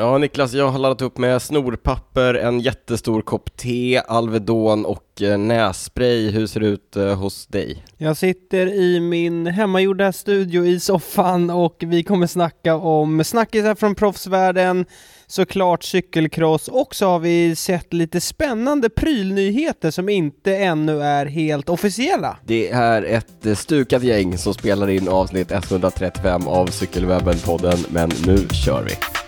Ja, Niklas, jag har laddat upp med snorpapper, en jättestor kopp te, Alvedon och eh, nässpray. Hur ser det ut eh, hos dig? Jag sitter i min hemmagjorda studio i soffan och vi kommer snacka om snackisar från proffsvärlden, såklart cykelcross och så har vi sett lite spännande prylnyheter som inte ännu är helt officiella. Det är ett eh, stukat gäng som spelar in avsnitt 135 av Cykelwebben-podden, men nu kör vi!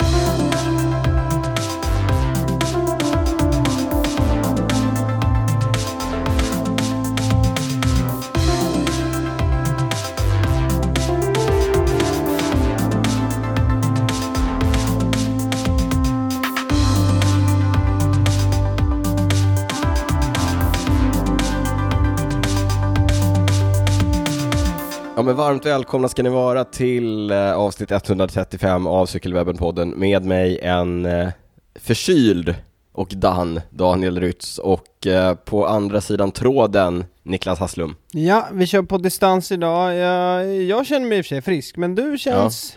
Ja men varmt välkomna ska ni vara till eh, avsnitt 135 av Cykelwebben-podden med mig en eh, förkyld och Dan, Daniel Rytz och eh, på andra sidan tråden Niklas Hasslum. Ja, vi kör på distans idag. Jag, jag känner mig i och för sig frisk, men du känns...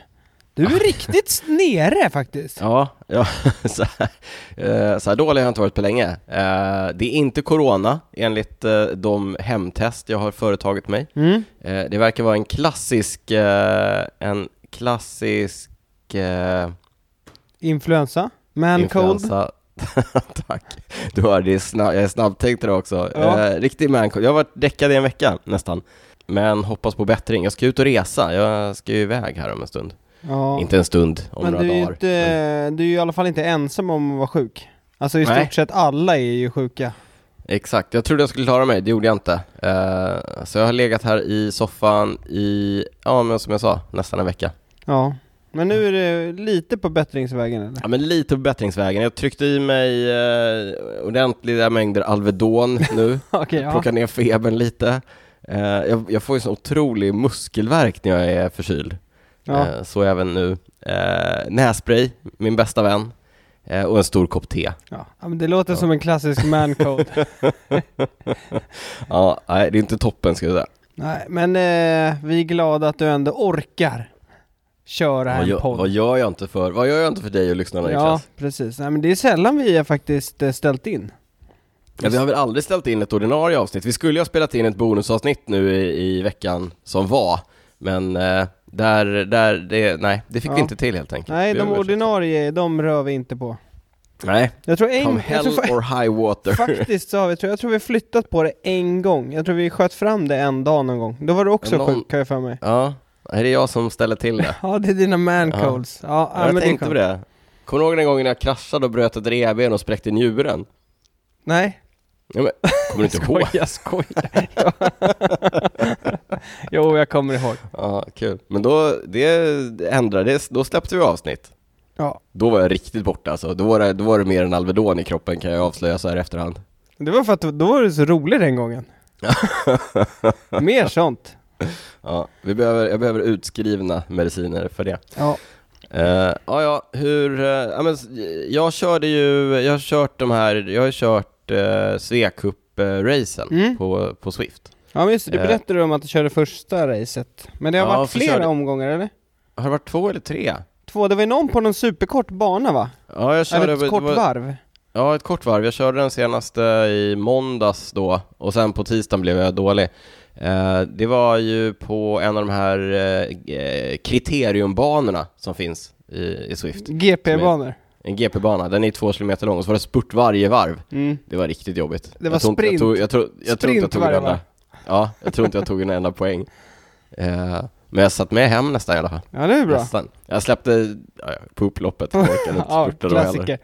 Du är riktigt nere faktiskt. Ja, ja så, här, eh, så här dålig har jag inte varit på länge. Eh, det är inte corona enligt eh, de hemtest jag har företagit mig. Mm. Det verkar vara en klassisk, en klassisk Influensa? Man cold? influensa. Tack. Du hör, det är snabb, jag är snabbtänkt idag också. Ja. Eh, riktig man cold. Jag har varit däckad i en vecka nästan. Men hoppas på bättring. Jag ska ut och resa. Jag ska ju iväg här om en stund. Ja. Inte en stund, om Men några du dagar. inte, Men- du är ju i alla fall inte ensam om att vara sjuk. Alltså i Nej. stort sett alla är ju sjuka. Exakt, jag trodde jag skulle klara mig, det gjorde jag inte. Eh, så jag har legat här i soffan i, ja men som jag sa, nästan en vecka. Ja. Men nu är det lite på bättringsvägen eller? Ja men lite på bättringsvägen. Jag tryckte i mig eh, ordentliga mängder Alvedon nu, Okej, ja. plockade ner febern lite. Eh, jag, jag får ju sån otrolig muskelvärk när jag är förkyld. Ja. Eh, så även nu. Eh, nässpray, min bästa vän. Eh, och en stor kopp te. ja. ja men det låter Ja. som en klassisk man code. Ja, nej det är inte toppen ska jag säga. Nej, men eh, vi är glada att du ändå orkar köra Vad en gör, podd. vad gör jag inte för, vad gör jag inte för dig och lyssnarna ja, Niklas? precis. Nej, men det är sällan vi har faktiskt ställt in. Ja, vi har väl aldrig ställt in ett ordinarie avsnitt. Vi skulle ju ha spelat in ett bonusavsnitt nu i, i veckan som var, men eh, där, där, det, nej, det fick vi Ja. inte till helt enkelt. Nej, Vi de har- ordinarie, de rör vi inte på. Nej, Jag tror come en, jag hell tror, fa- or high water. faktiskt så har vi, tror, jag tror vi flyttat på det en gång. Jag tror vi sköt fram det en dag någon gång. Då var du också Någon- sjuk, kan jag för mig. Ja, är det jag som ställer till det? Ja, det är dina man Ja. Ja, ja, jag tänkte på det. Kommer du ihåg den gången jag kraschade och bröt ett revben och spräckte njuren? Nej, Ja, men, kommer du inte ihåg? skoja, skoja. Ja. jo, jag kommer ihåg. Ja, kul. Men då, det ändrade, det, då släppte vi avsnitt. Ja, Då var jag riktigt borta alltså. Då var det, då var det mer än Alvedon i kroppen kan jag avslöja så här i efterhand. det var för att då var du så rolig den gången. Mer sånt. Ja, vi behöver, jag behöver utskrivna mediciner för det. Ja. Uh, ja, ja, hur, eh, ja men jag körde ju, jag har kört de här, jag har kört uh, Svecup-racen Mm. på, på Swift. Ja, just det. Du Eh. berättade om att du körde första racet. Men det har Ja, varit flera körde- omgångar, eller? Har det varit två eller tre? Två. Det var ju någon på någon superkort bana, va? Ja, jag körde, Eller ett kort var- varv. Ja, ett kort varv. Jag körde den senaste i måndags då och sen på tisdagen blev jag dålig. Eh, det var ju på en av de här eh, kriteriumbanorna som finns i, Swift. GP-banor. En GP-bana, den är två kilometer lång och så var det spurt varje varv. Mm. Det var riktigt jobbigt. Det var jag sprint. Jag jag jag jag tog varje en enda, varv. Ja, jag tror inte jag tog en enda poäng. Eh, men jag satt med hem nästan i alla fall. Ja, det är bra. Nästan. Jag släppte ja, ja, på orkade inte Ja, klassiker.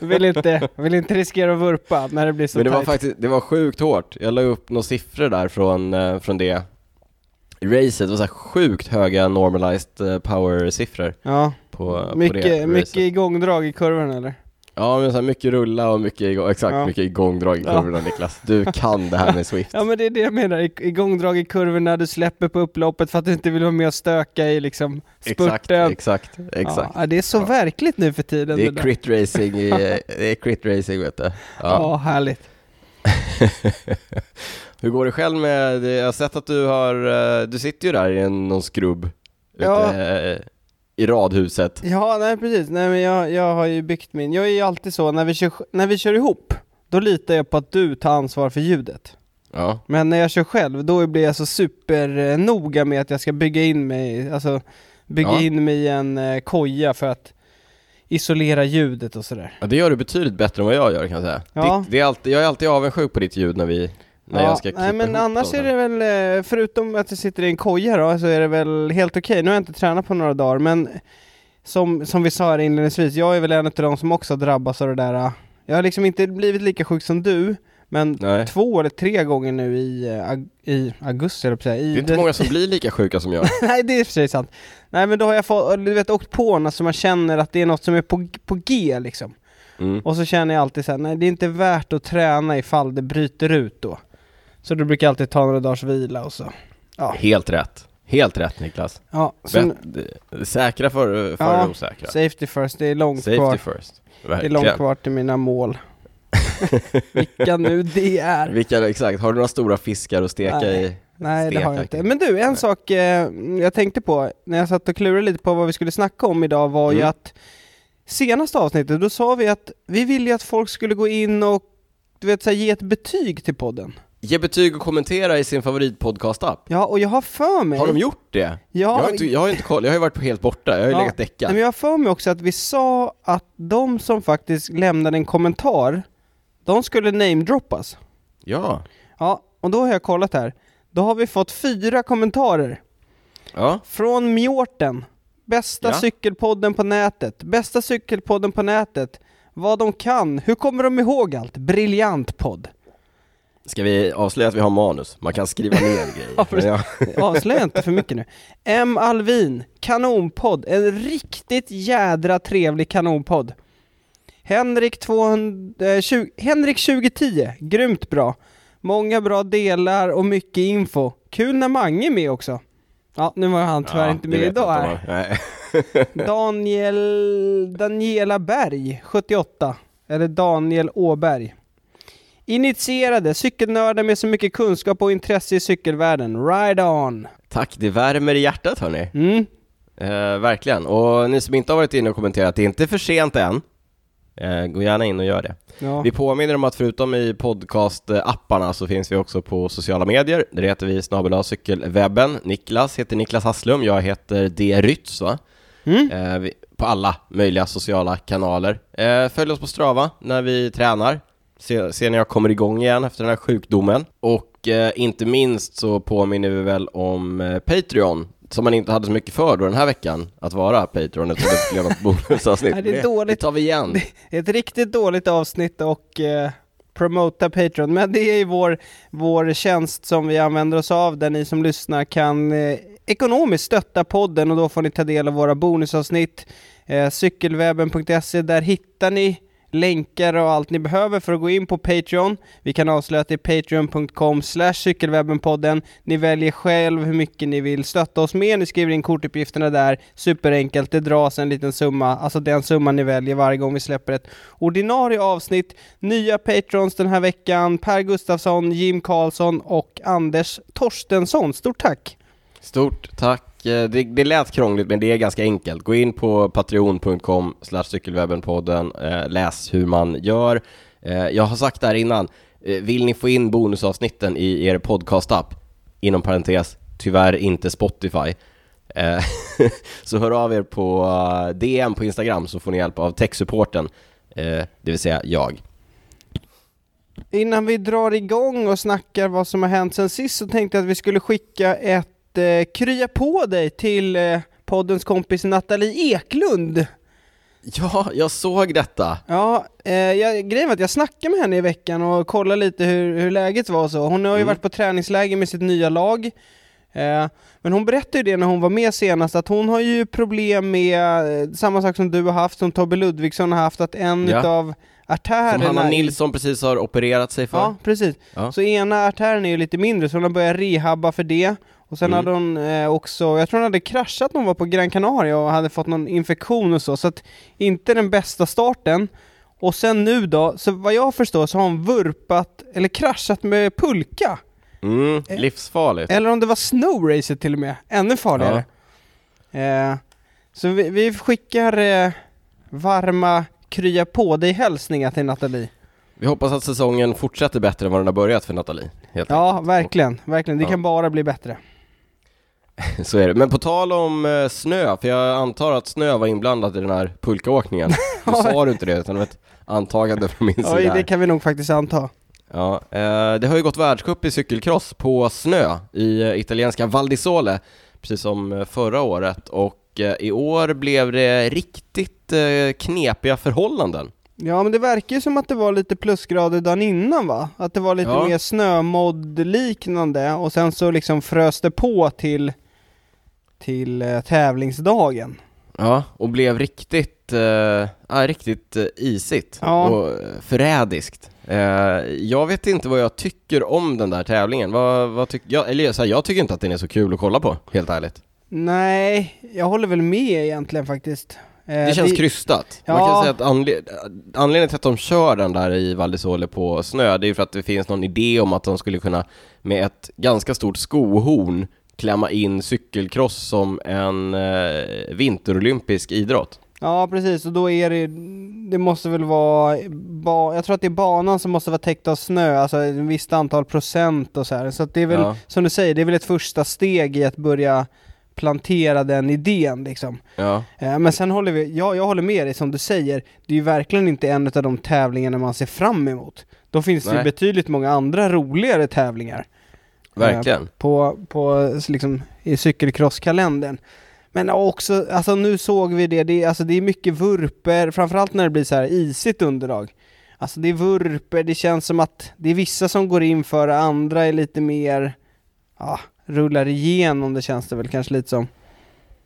Vill inte, vill inte riskera att vurpa när det blir så Men det var tajt. faktiskt, det var sjukt hårt. Jag la upp några siffror där från, eh, från det racet. Det var så här sjukt höga normalized eh, power-siffror Ja, på, på det mycket, mycket igångdrag i kurvan eller? Ja, men så här mycket rulla och mycket igång, exakt, Ja. mycket igångdrag i Ja. kurvorna Niklas. Du kan det här med Swift. Ja men det är det jag menar, I- igångdrag i kurvorna, du släpper på upploppet för att du inte vill vara med och stöka i liksom exakt, spurten. exakt, exakt. Ja, det är så Ja. verkligt nu för tiden. Det är crit racing i, det är crit racing vet du. Ja, Ja. härligt. Hur går det själv med, jag har sett att du har, eh, du sitter ju där i en, någon skrubb Ja. ute, i radhuset. Ja, nej precis. Nej men jag, jag har ju byggt min, jag är ju alltid så när vi, kör, när vi kör ihop, då litar jag på att du tar ansvar för ljudet. Ja, Men när jag kör själv, då blir jag så supernoga med att jag ska bygga in mig, alltså bygga Ja. in mig i en eh, koja för att isolera ljudet och sådär. ja det gör du betydligt bättre än vad jag gör kan jag säga. Ja. Det, det är alltid, jag är alltid avundsjuk på ditt ljud när vi, när jag ska nej men annars är det väl, eh, förutom att jag sitter i en koja då, så är det väl helt okej. Nu har jag inte tränat på några dagar, men som, som vi sa här inledningsvis, jag är väl en av de som också drabbas av det där. eh, Jag har liksom inte blivit lika sjuk som du, men Nej. två eller tre gånger nu i, eh, ag- i augusti, eller säga. I Det är inte många som blir lika sjuka som jag. Nej det är sig sant. Nej men då har jag fått, du vet åkt på något så man känner att det är något som är på, på G liksom. Mm. Och så känner jag alltid såhär, nej det är inte värt att träna ifall det bryter ut då. Så då brukar alltid ta några dagars vila och så. Ja, Helt rätt. Helt rätt Niklas. ja så, Bet, det- säkra för, för Ja, osäkra. safety first, det är långt Safety kvar. first. Det är långt kvar till mina mål. Vilka nu det är. Vilka, exakt, har du några stora fiskar att steka Nej. i? Nej det har jag inte. Men du, en Nej. sak eh, jag tänkte på när jag satt och klurade lite på vad vi skulle snacka om idag var ju Mm. att senaste avsnittet, då sa vi att vi ville ju att folk skulle gå in och du vet, så här, ge ett betyg till podden. Ge betyg och kommentera i sin favoritpodcast-app. Ja, och jag har för mig... Har de gjort det? Ja, Jag har inte, jag har inte koll, jag har ju varit helt borta, jag har ju Ja. legat däckad. men jag har för mig också att vi sa att de som faktiskt lämnade en kommentar, de skulle namedroppas. Ja. Ja, och då har jag kollat här. Då har vi fått fyra kommentarer. Ja. Från Mjorten. Bästa Ja. cykelpodden på nätet. Bästa cykelpodden på nätet. Vad de kan. Hur kommer de ihåg allt? Briljant podd. Ska vi avslöja att vi har manus? Man kan skriva ner grejer. Ja. Avslöja inte för mycket nu. M. Alvin. Kanonpodd. En riktigt jädra trevlig kanonpodd. Henrik, 200, eh, 20, Henrik 2010. Grymt bra. Många bra delar och mycket info. Kul när Mange är med också. Ja, nu var han tyvärr Ja, inte med idag här. Daniel, Daniela Berg, 78. Eller Daniel Åberg. Initierade cykelnördar med så mycket kunskap och intresse i cykelvärlden. Ride on! Tack, det värmer i hjärtat hörni. Mm. Eh, verkligen. Och ni som inte har varit inne och kommenterat, det är inte för sent än. Eh, gå gärna in och gör det. Ja. Vi påminner om att förutom i podcast-apparna så finns vi också på sociala medier. Där heter vi snabel cykelwebben. Niklas heter Niklas Hasslum, jag heter D. Rytz va? Mm. Eh, vi, på alla möjliga sociala kanaler. Eh, följ oss på Strava när vi tränar. Se, se när jag kommer igång igen efter den här sjukdomen. Och eh, inte minst så påminner vi väl om eh, Patreon, som man inte hade så mycket för då den här veckan, att vara Patreon eftersom det blev något bonusavsnitt. Nej, det är dåligt. Det tar vi igen. Ett riktigt dåligt avsnitt och eh, promota Patreon, men det är ju vår, vår tjänst som vi använder oss av där ni som lyssnar kan eh, ekonomiskt stötta podden och då får ni ta del av våra bonusavsnitt. Eh, cykelwebben.se, där hittar ni länkar och allt ni behöver för att gå in på Patreon. Vi kan avslöja att det är patreon.com cykelwebbenpodden. Ni väljer själv hur mycket ni vill stötta oss med. Ni skriver in kortuppgifterna där. Superenkelt. Det dras en liten summa, alltså den summan ni väljer varje gång vi släpper ett ordinarie avsnitt. Nya patrons den här veckan. Per Gustafsson, Jim Karlsson och Anders Torstensson. Stort tack! Stort tack. Eh, det, det lät krångligt men det är ganska enkelt. Gå in på patreon.com cykelwebbenpodden, eh, läs hur man gör. Eh, jag har sagt det här innan, vill ni få in bonusavsnitten i er podcast-app, inom parentes, tyvärr inte Spotify, så hör av er på DM på Instagram så får ni hjälp av techsupporten, det vill säga jag. Innan vi drar igång och snackar vad som har hänt sen sist så tänkte jag att vi skulle skicka ett eh, krya på dig till eh, poddens kompis Nathalie Eklund. Ja, jag såg detta. Ja, eh, jag, grejen var att jag snackade med henne i veckan och kollade lite hur, hur läget var och så. Hon har ju Mm. varit på träningsläger med sitt nya lag. Eh, men hon berättade ju det när hon var med senast, att hon har ju problem med eh, samma sak som du har haft, som Tobbe Ludvigsson har haft, att en Ja. utav artärerna... Som Hanna Nilsson precis har opererat sig för. Ja, precis. Ja. Så ena artären är ju lite mindre, så hon har börjat rehabba för det. Och sen Mm. hade hon eh, också, jag tror hon hade kraschat när hon var på Gran Canaria och hade fått någon infektion och så, så att inte den bästa starten. Och sen nu då, så vad jag förstår så har hon vurpat, eller kraschat med pulka. Mm, livsfarligt. Eller om det var snowracet till och med, ännu farligare. Eh, Så vi, vi skickar eh, varma krya på dig hälsningar till Nathalie. Vi hoppas att säsongen fortsätter bättre än vad den har börjat för Nathalie. Ja, verkligen, verkligen. Det Ja. kan bara bli bättre. Så är det. Men på tal om eh, snö, för jag antar att snö var inblandat i den här pulkaåkningen. Nu sa du inte det, utan det var ett antagande från min sida. Oj, här. det kan vi nog faktiskt anta. Ja, eh, det har ju gått världscup i cykelcross på snö i eh, italienska Val di Sole, precis som förra året och eh, i år blev det riktigt eh, knepiga förhållanden. Ja, men det verkar ju som att det var lite plusgrader dagen innan va? Att det var lite Ja. mer snömodd-liknande och sen så liksom frös det på till, till eh, tävlingsdagen. Ja, och blev riktigt, eh, ja, riktigt eh, isigt Ja. och eh, förrädiskt. Eh, jag vet inte vad jag tycker om den där tävlingen. Vad, vad tyck, jag, eller så här, jag tycker inte att den är så kul att kolla på, helt ärligt. Nej, jag håller väl med egentligen faktiskt. Eh, Det känns krystat. Man Ja. kan säga att anle anledningen till att de kör den där i Val di Sole på snö, det är ju för att det finns någon idé om att de skulle kunna med ett ganska stort skohorn klämma in cykelcross som en eh, vinterolympisk idrott. Ja, precis. Och då är det, det måste väl vara, ba, jag tror att det är banan som måste vara täckt av snö, alltså ett visst antal procent och så här. Så att det är väl, Ja. som du säger, det är väl ett första steg i att börja plantera den idén liksom. Ja, Eh, Men sen håller vi, ja, jag håller med dig som du säger, det är ju verkligen inte en av de tävlingarna man ser fram emot. Då finns det ju Nej. betydligt många andra roligare tävlingar verkligen. på, på liksom, i cykelcrosskalendern. Men också, alltså nu såg vi det, det är, alltså, det är mycket vurper, framförallt när det blir så här isigt underlag. Alltså det är vurper, det känns som att det är vissa som går in för andra är lite mer, ja, rullar igenom det känns det väl kanske lite som.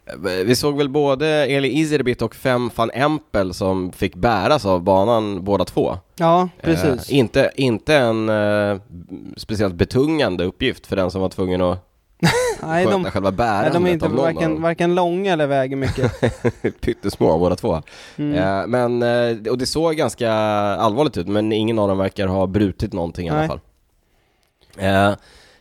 Eh, Vi såg väl både Eli Iserbit och Fem van Empel som fick bäras av banan båda två. Ja, precis. Eh, inte, inte en eh, speciellt betungande uppgift för den som var tvungen att nej, sköta de, själva nej, bärandet de är inte av någon varken, varken långa eller väger mycket. Pyttesmå båda två. Mm. Eh, men, eh, och det såg ganska allvarligt ut, men ingen av dem verkar ha brutit någonting i alla Nej. fall.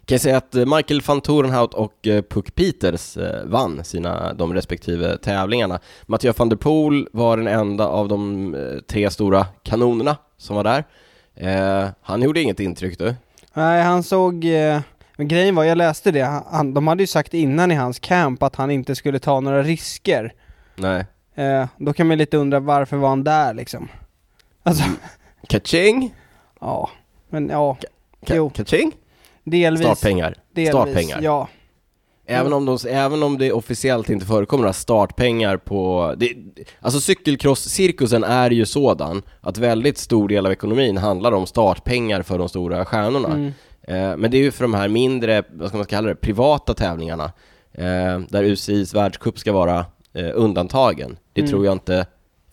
Kan jag säga att eh, Michael van Torenhout och eh, Puck Peters eh, vann sina, de respektive tävlingarna. Mathieu van der Poel var den enda av de tre stora kanonerna som var där. Eh, han gjorde inget intryck du. Nej, han såg... Eh, men grejen var, jag läste det, han, de hade ju sagt innan i hans camp att han inte skulle ta några risker. Nej. Eh, då kan man lite undra varför var han där liksom? Alltså, Kaching! ja. Men ja, Ka- Jo. Kaching! Delvis. Startpengar. delvis startpengar. Ja. Även om, de, även om det officiellt inte förekommer några startpengar på... Det, alltså cykelcross-cirkusen är ju sådan att väldigt stor del av ekonomin handlar om startpengar för de stora stjärnorna. Mm. Eh, men det är ju för de här mindre, vad ska man kalla det, privata tävlingarna eh, där UCIs världscup ska vara eh, undantagen. Det Mm. tror jag inte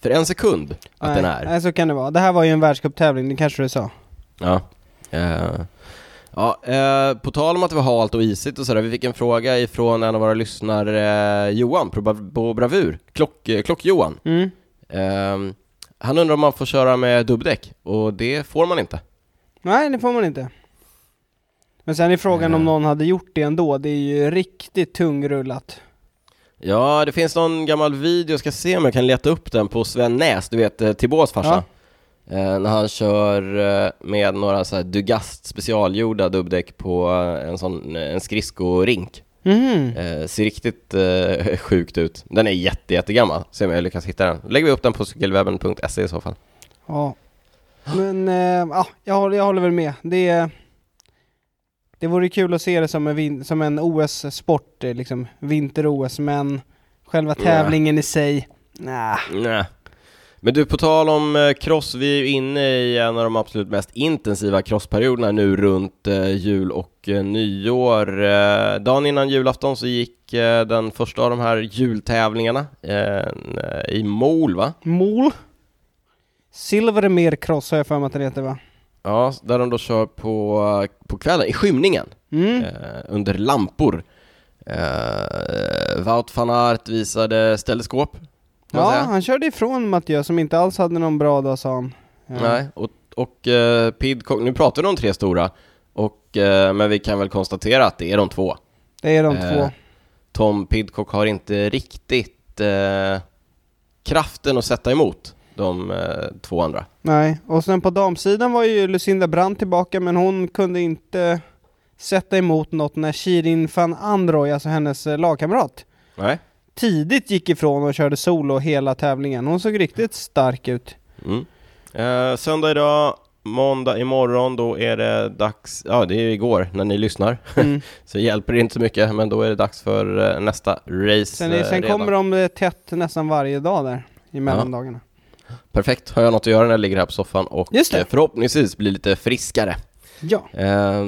för en sekund att nej, den är. Nej, så kan det vara. Det här var ju en världscuptävling, det kanske du sa. Ja. Ja, eh, på tal om att det var halt och isigt och sådär, vi fick en fråga ifrån en av våra lyssnare, eh, Johan, på, Brav- på Bravur, Klock, eh, Klock-Johan. Mm. Eh, han undrar om man får köra med dubbdäck, och det får man inte. Nej, det får man inte. Men sen är frågan om Eh. någon hade gjort det ändå, det är ju riktigt tungrullat. Ja, det finns någon gammal video, jag ska se om jag kan leta upp den på Sven Näs, du vet eh, Tibors farsa. Eh, när han kör eh, med några så här Dugast specialgjorda dubbdäck på eh, en sån, eh, en skridskoring. Mhm. Eh, ser riktigt eh, sjukt ut. Den är jätte, jättegammal. Se om jag lyckas hitta den. Lägger vi upp den på cykelwebben.se i så fall. Ja. Men, eh, ja, jag håller, jag håller väl med. Det, det vore kul att se det som en, som en OS-sport, eh, liksom vinter-OS, men själva Nej. tävlingen i sig, nah. Nej. Men du, på tal om eh, cross, vi är ju inne i en av de absolut mest intensiva crossperioderna nu runt eh, jul och eh, nyår. Dagen innan julafton så gick den första av de här jultävlingarna i Mol, va? Mol? Silvermer Cross har jag för mig att det heter va? Ja, där de då kör på, på kvällen, i skymningen. Mm. under lampor. Wout van Aert visade ställskåp, Ja, säga. han körde ifrån Mattias som inte alls hade någon bra dag sa han. Ja. Nej, och, och eh, Pidcock, nu pratar vi om de tre stora, och, eh, men vi kan väl konstatera att det är de två. Det är de Eh, två. Tom Pidcock har inte riktigt inte kraften att sätta emot de eh, två andra. Nej, och sen på damsidan var ju Lucinda Brandt tillbaka men hon kunde inte sätta emot något när Shirin van Androy, alltså hennes eh, lagkamrat, Nej. Tidigt gick ifrån och körde solo hela tävlingen. Hon såg riktigt stark ut. Mm. Eh, söndag idag, måndag imorgon, då är det dags, ja det är ju igår när ni lyssnar, Mm. så hjälper det inte så mycket, men då är det dags för eh, nästa race Sen, eh, sen redan. kommer de eh, tätt nästan varje dag där i mellandagarna. Perfekt, har jag något att göra när jag ligger här på soffan och eh, förhoppningsvis blir lite friskare. Ja. Eh,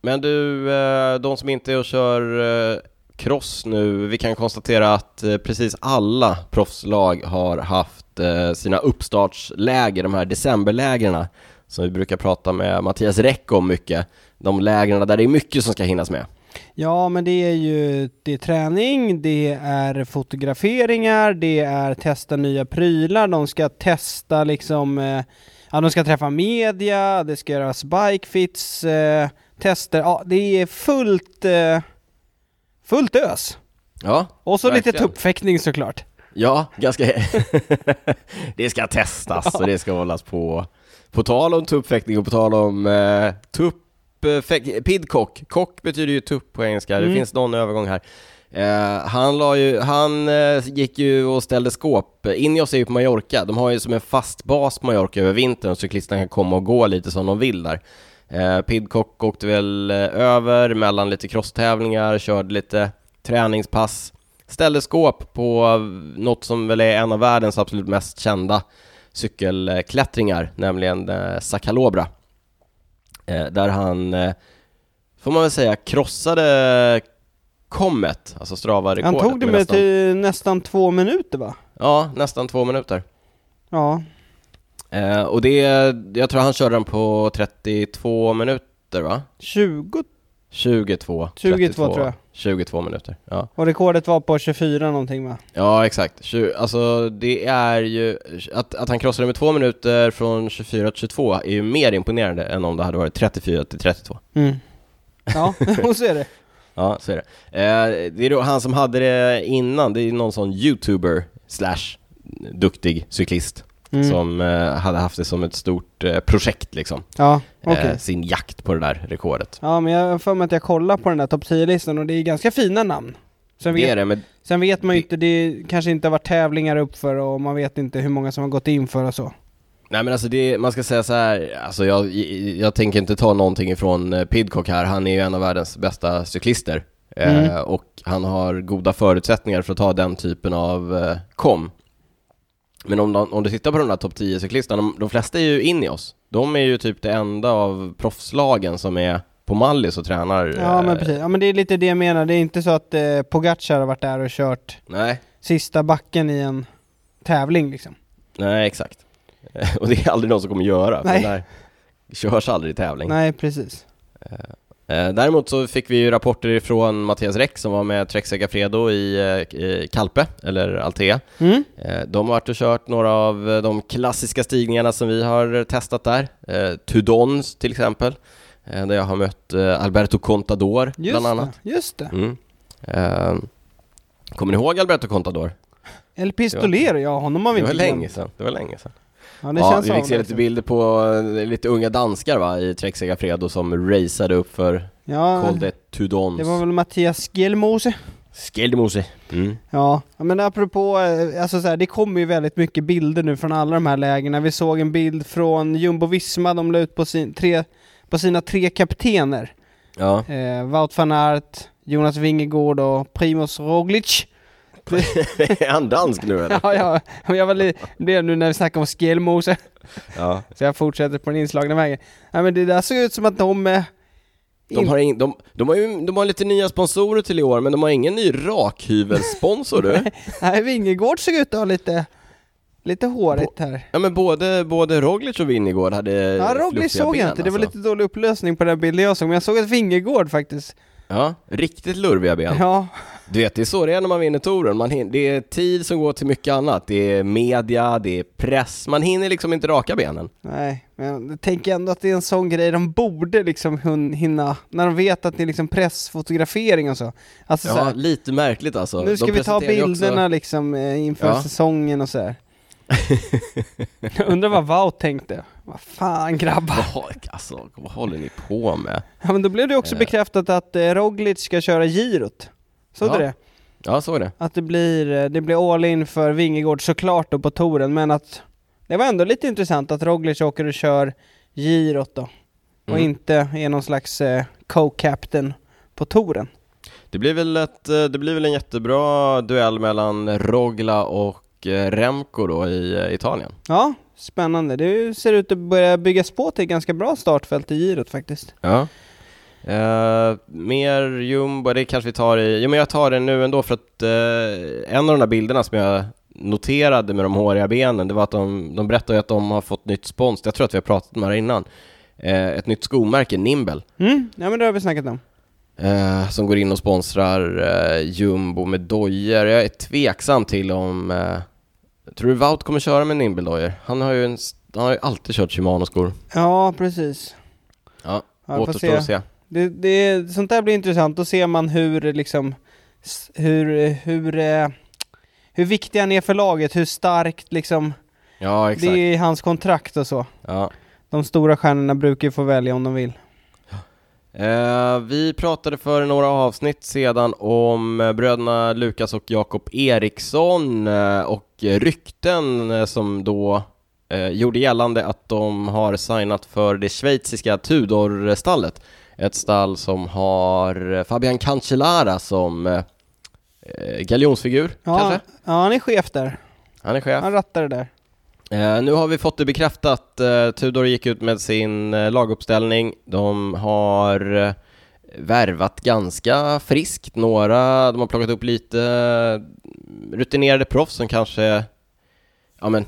men du, eh, de som inte är och kör eh, cross nu, vi kan konstatera att eh, precis alla proffslag har haft eh, sina uppstartsläger, de här decemberlägren som vi brukar prata med Mattias Räck om mycket. De lägren där det är mycket som ska hinnas med. ja, men det är ju det är träning, det är fotograferingar, det är testa nya prylar, de ska testa liksom, eh, ja de ska träffa media, det ska göras bikefits, eh, tester, ja det är fullt, eh, fullt ös. Ja, Och så lite Verkligen. tuppfäktning såklart. ja, ganska... det ska testas och det ska hållas på. På tal om tuppfäktning och på tal om eh, tuppfäktning, pidcock, kock betyder ju tupp på engelska, det Mm. finns någon övergång här. Eh, han la ju, han eh, gick ju och ställde skåp, Ineos är ju på Mallorca, de har ju som en fast bas på Mallorca över vintern så cyklisterna kan komma och gå lite som de vill där. Eh, Pidcock åkte väl eh, över mellan lite crosstävlingar, körde lite träningspass, ställde skåp på eh, något som väl är en av världens absolut mest kända cykelklättringar, nämligen eh, Sacalobra. Eh, där han, eh, får man väl säga, krossade Comet, alltså Strava-rekordet. Han tog det med nästan, till nästan två minuter va? Ja, nästan två minuter. Ja. Eh, och det, jag tror han körde den på 32 minuter va? 20 22, 22 32, tror jag. 22 minuter, ja. och rekordet var på 24 någonting va? Ja, exakt. Tju- Alltså det är ju, att, att han krossade med två minuter från 24 till 22 är ju mer imponerande än om det hade varit 34 till 32. Mm. Ja, och så är det. Ja, så är det. Eh, det är då han som hade det innan, det är någon sån youtuber slash duktig cyklist Mm. som eh, hade haft det som ett stort eh, projekt liksom. Ja, okej. Eh, sin jakt på det där rekordet. Ja, men jag har för mig att jag kollar på den där topp 10-listan och det är ganska fina namn. Sen Det vet, det, men sen vet man ju det- inte, det kanske inte har varit tävlingar uppför och man vet inte hur många som har gått in för och så. Nej men alltså det, man ska säga så här, alltså jag, jag tänker inte ta någonting ifrån eh, Pidcock här, han är ju en av världens bästa cyklister. Eh, Mm. och han har goda förutsättningar för att ta den typen av eh, kom. Men om, de, om du tittar på de där topp 10 cyklisterna, de, de flesta är ju in i oss. De är ju typ det enda av proffslagen som är på Mallis och tränar. Ja, men eh, precis. Ja, men det är lite det jag menar. Det är inte så att eh, Pogacar har varit där och kört Nej, sista backen i en tävling liksom. nej exakt. och det är aldrig någon som kommer göra, för Nej. den där körs aldrig i tävling. Nej, precis. Eh, Däremot så fick vi ju rapporter ifrån Mattias Räck som var med Trek Segafredo i, eh, i Kalpe, eller Altea. Mm. Eh, De har varit och kört några av eh, de klassiska stigningarna som vi har testat där. Eh, Tudons till exempel, eh, där jag har mött eh, Alberto Contador Just bland annat. det. Just det. Mm. Eh, Kommer ni ihåg Alberto Contador? El Pistolero, ja honom har vi Det var inte länge sedan. Det var länge sedan. Ja, det ja, känns vi fick se lite avlägset. bilder på eh, lite unga danskar va, i Trek Segafredo som raceade upp för Ja, Col de Tudons. det var väl Mattias Skelmose. Skeldemose. Mm. Ja, ja, men apropå, eh, alltså så här, det kommer ju väldigt mycket bilder nu från alla de här lägena. Vi såg en bild från Jumbo Visma, de la ut på, sin, tre, på sina tre kaptener. Ja. Eh, Wout van Aert, Jonas Vingegård och Primoz Roglic. är han dansk nu eller? ja, ja, jag var blev nu när vi snackade om Skelmose, Ja. så jag fortsätter på den inslagna vägen. Ja, men det där såg ut som att de... Eh, De in- har, ing, de, de, har ju, de har lite nya sponsorer till i år, men de har ingen ny rakhyvelsponsor du. Nej, Vingegård såg ut att ha lite, lite hårigt här. Ja men både, både Roglic och Winnegård hade Ja, Roglic såg jag inte, det var alltså. lite dålig upplösning på den bilden jag såg, men jag såg att Vingegård faktiskt, Ja, riktigt lurviga ben. ja, Du vet, det är så det är när man vinner touren. Man hin- det är tid som går till mycket annat. Det är media, det är press. Man hinner liksom inte raka benen. Nej, men jag tänker ändå att det är en sån grej de borde liksom hinna, när de vet att det är liksom pressfotografering och så. Alltså så Ja, här, lite märkligt alltså. nu ska De vi ta bilderna Också... liksom eh, inför Ja. säsongen och så här. Jag undrar vad Wout tänkte. Vad fan grabbar. Alltså, vad håller ni på med? Ja men då blev det också Eh. bekräftat att eh, Roglic ska köra girot. Såg Ja. du det? Ja, så är det. Att det blir, eh, det blir all in för Vingegård såklart då på touren, men att det var ändå lite intressant att Roglic åker och kör girot då. Och Mm. inte är någon slags eh, co-captain på touren. Det blir väl ett, eh, det blir väl en jättebra duell mellan Rogla och eh, Remco då i Italien. Ja, spännande. Det ser ut att börja byggas på till ett ganska bra startfält i girot faktiskt. Ja. Eh, mer jumbo, det kanske vi tar i, ja men jag tar det nu ändå för att eh, en av de där bilderna som jag noterade med de håriga benen, det var att de, de berättade att de har fått nytt spons, jag tror att vi har pratat om det här innan, eh, ett nytt skomärke, Nimble, Mm, ja men det har vi snackat om. eh, som går in och sponsrar jumbo med dojor. Jag är tveksam till om, tror du Wout kommer köra med Nimble-dojor? Han har ju en, han har ju alltid kört Shimano-skor. Ja, precis. Ja, återstår att se. Det, det, sånt där blir intressant, då ser man hur liksom, hur, hur, eh, hur viktig han är för laget, hur starkt liksom, Ja, det exakt. är i hans kontrakt och så. Ja. De stora stjärnorna brukar ju få välja om de vill. Eh, vi pratade för några avsnitt sedan om eh, bröderna Lukas och Jakob Eriksson eh, och rykten eh, som då gjorde gällande att de har signat för det schweiziska Tudor-stallet. Ett stall som har eh, Fabian Cancellara som eh, eh, galjonsfigur, Ja, kanske? ja, han är chef där. Han är chef. Han rattar det där. Eh, nu har vi fått det bekräftat. Eh, Tudor gick ut med sin eh, laguppställning. De har eh, värvat ganska friskt. Några, de har plockat upp lite eh, rutinerade proffs som kanske, ja men,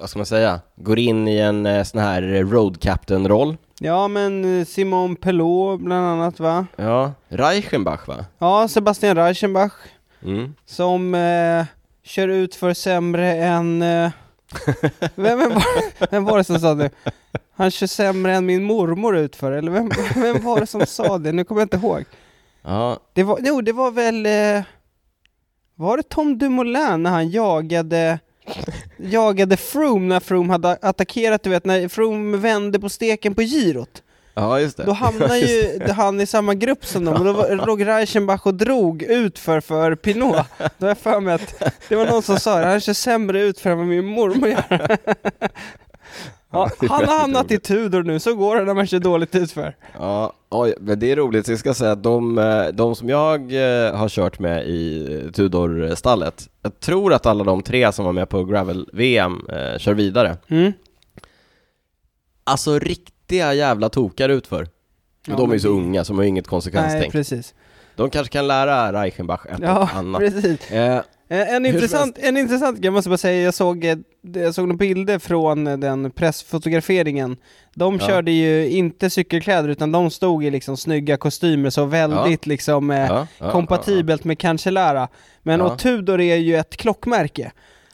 vad ska man säga, går in i en sån här road captain-roll. Ja, men eh, Simon Pelot bland annat va? Ja, Reichenbach va? Ja, Sebastian Reichenbach Mm. som eh, kör ut för sämre än... Eh, vem, vem, var, vem var det som sa det? Han kör sämre än min mormor utför, eller vem, vem var det som sa det? Nu kommer jag inte ihåg. Ja, Det var, jo, det var väl... Eh, var det Tom Dumoulin när han jagade jagade Froome när Froome hade attackerat, du vet när Froome vände på steken på girot. ja just det. Då hamnade ju han i samma grupp som dem och då var- låg Reichenbach och drog utför för Pinot. Då har jag för mig att det var någon som sa det, han kör sämre utför än vad min mormor gör. Ja, han har hamnat i roligt. Tudor nu, så går det när man kör dåligt utför. Ja, oj, men det är roligt. Jag ska säga att de, eh, de som jag eh, har kört med i Tudor-stallet, jag tror att alla de tre som var med på Gravel-VM eh, kör vidare. Mm. Alltså riktiga jävla tokar utför. Ja, de är ju så unga, så de har inget Nej, konsekvenstänk. precis. De kanske kan lära Reichenbach ett Ja, och annat. precis. Eh, En Hur intressant, en intressant grej, jag måste bara säga, jag såg, eh, jag såg några bilder från eh, den pressfotograferingen. De Ja. körde ju inte cykelkläder utan de stod i liksom snygga kostymer, så väldigt liksom eh, ja, ja, kompatibelt med Cancellara. Men Ja. och Tudor är ju ett klockmärke.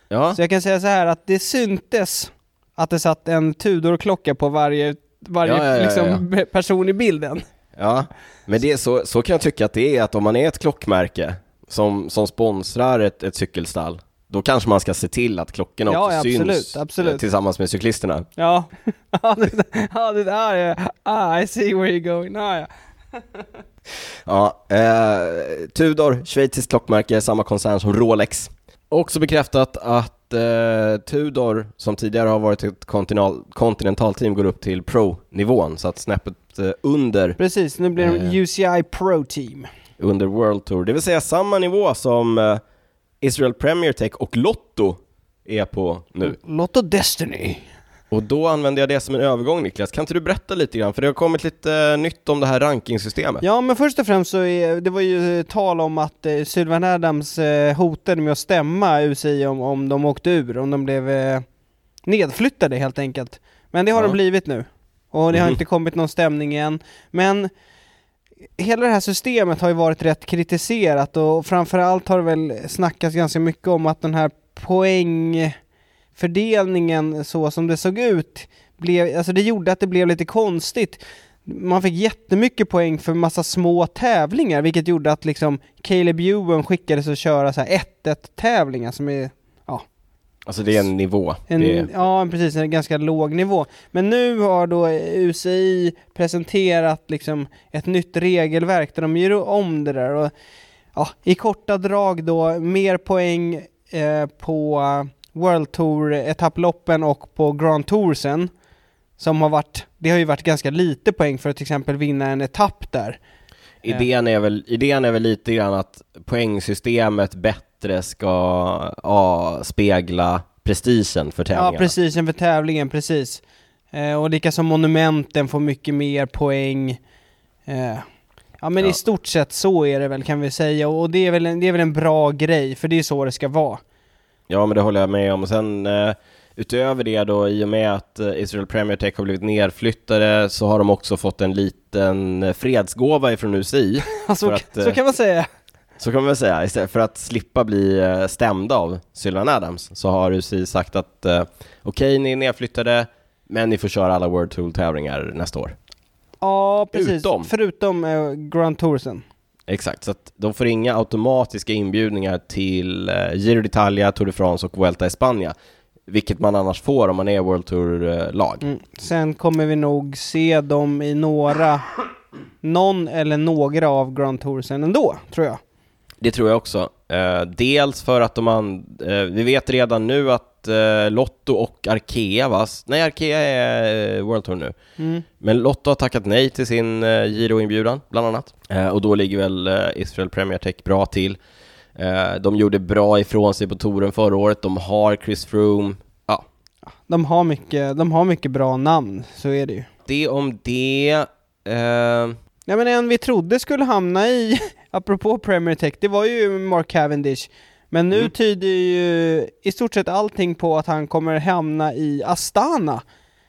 Ja, ja. Så jag kan säga så här att det syntes att det satt en Tudor-klocka på varje, varje Ja, ja, ja, liksom, person i bilden. Ja, men det är så, så kan jag tycka att det är, att om man är ett klockmärke som, som sponsrar ett, ett cykelstall, då kanske man ska se till att klockorna Ja, också ja, syns absolut, absolut. eh, tillsammans med cyklisterna. Ja, ja, det, där är, ah, I see where you're going, ah, ja. Ja, eh, Tudor, schweiziskt klockmärke, samma koncern som Rolex. Också bekräftat att eh, Tudor, som tidigare har varit ett kontinental, kontinentalteam, går upp till pro-nivån, så att snäppet eh, under, Precis, nu blir det Eh. UCI Pro Team. Under World Tour, det vill säga samma nivå som eh, Israel Premier Tech och Lotto är på nu. Lotto Destiny. Och då använder jag det som en övergång Niklas, kan inte du berätta lite grann? För det har kommit lite eh, nytt om det här rankingsystemet. Ja men först och främst så är, det var ju tal om att eh, Sylvan Adams eh, hotade med att stämma UCI om, om de åkte ur, om de blev eh, nedflyttade helt enkelt. Men det har Ja. de blivit nu. Och det har Mhm. inte kommit någon stämning än. Men hela det här systemet har ju varit rätt kritiserat och framförallt har det väl snackats ganska mycket om att den här poängfördelningen så som det såg ut, blev, alltså det gjorde att det blev lite konstigt. Man fick jättemycket poäng för massa små tävlingar, vilket gjorde att liksom Caleb Ewan skickades att köra så här 1-1 tävlingar som är Alltså det är en nivå. en, det är, Ja, precis, en ganska låg nivå. Men nu har då UCI presenterat liksom ett nytt regelverk där de gör om det där och ja, i korta drag då mer poäng eh, på World Tour etapploppen och på Grand Toursen som har varit, det har ju varit ganska lite poäng för att till exempel vinna en etapp där. Idén, är väl, idén är väl lite grann att poängsystemet bättre ska ja, spegla prestigen för Ja, tävlingarna. precis, för tävlingen, precis. Eh, och likaså monumenten får mycket mer poäng. Eh, ja men Ja. i stort sett så är det väl kan vi säga och det är väl en, det är väl en bra grej för det är så det ska vara. Ja, men det håller jag med om. Och sen eh, utöver det då, i och med att eh, Israel Premier Tech har blivit nerflyttade så har de också fått en liten eh, fredsgåva ifrån UCI. För att, så eh, kan man säga. Så kan man väl säga, istället för att slippa bli stämda av Sylvan Adams så har UCI sagt att okej, ni är nedflyttade, men ni får köra alla World Tour-tävlingar nästa år. Ja, precis. Utom. Förutom eh, Grand Toursen. Exakt, så att de får inga automatiska inbjudningar till eh, Giro d'Italia, Tour de France och Vuelta i Spanien, vilket man annars får om man är World Tour-lag. Mm. Sen kommer vi nog se dem i några, någon eller några av Grand Toursen ändå, tror jag. Det tror jag också. Eh, dels för att de an- eh, vi vet redan nu att eh, Lotto och Arkea, va? Nej, Arkea är eh, World Tour nu. Mm. Men Lotto har tackat nej till sin eh, Giro-inbjudan, bland annat. Eh, och då ligger väl eh, Israel Premier Tech bra till. Eh, de gjorde bra ifrån sig på touren förra året. De har Chris Froome. Ja, De, har mycket, de har mycket bra namn, så är det ju. det om det. Eh, Ja men en vi trodde skulle hamna i, apropå Premier Tech, det var ju Mark Cavendish. Men nu Mm. tyder ju i stort sett allting på att han kommer hamna i Astana.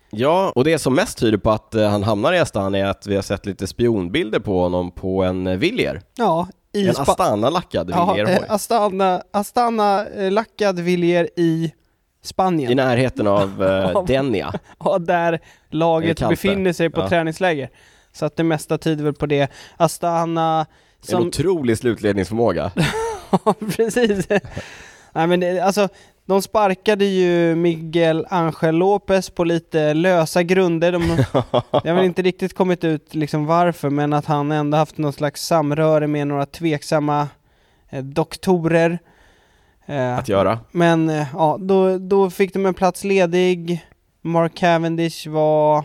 ja, och det som mest tyder på att eh, han hamnar i Astana är att vi har sett lite spionbilder på honom på en eh, Villier. Ja, i En Spa- Astana-lackad ja, Villier eh, hoj. Astana, Astana eh, Villier i Spanien. I närheten av eh, Denia. Ja, där Är laget befinner sig på Ja. träningsläger. Så att det mesta tyder väl på det. Astana En som... otrolig slutledningsförmåga. Ja, precis. Nej men det, alltså, de sparkade ju Miguel Angel Lopez på lite lösa grunder. De, jag har inte riktigt kommit ut liksom varför, men att han ändå haft någon slags samröre med några tveksamma eh, doktorer. Eh, att göra. men eh, ja, då, då fick de en plats ledig. Mark Cavendish var,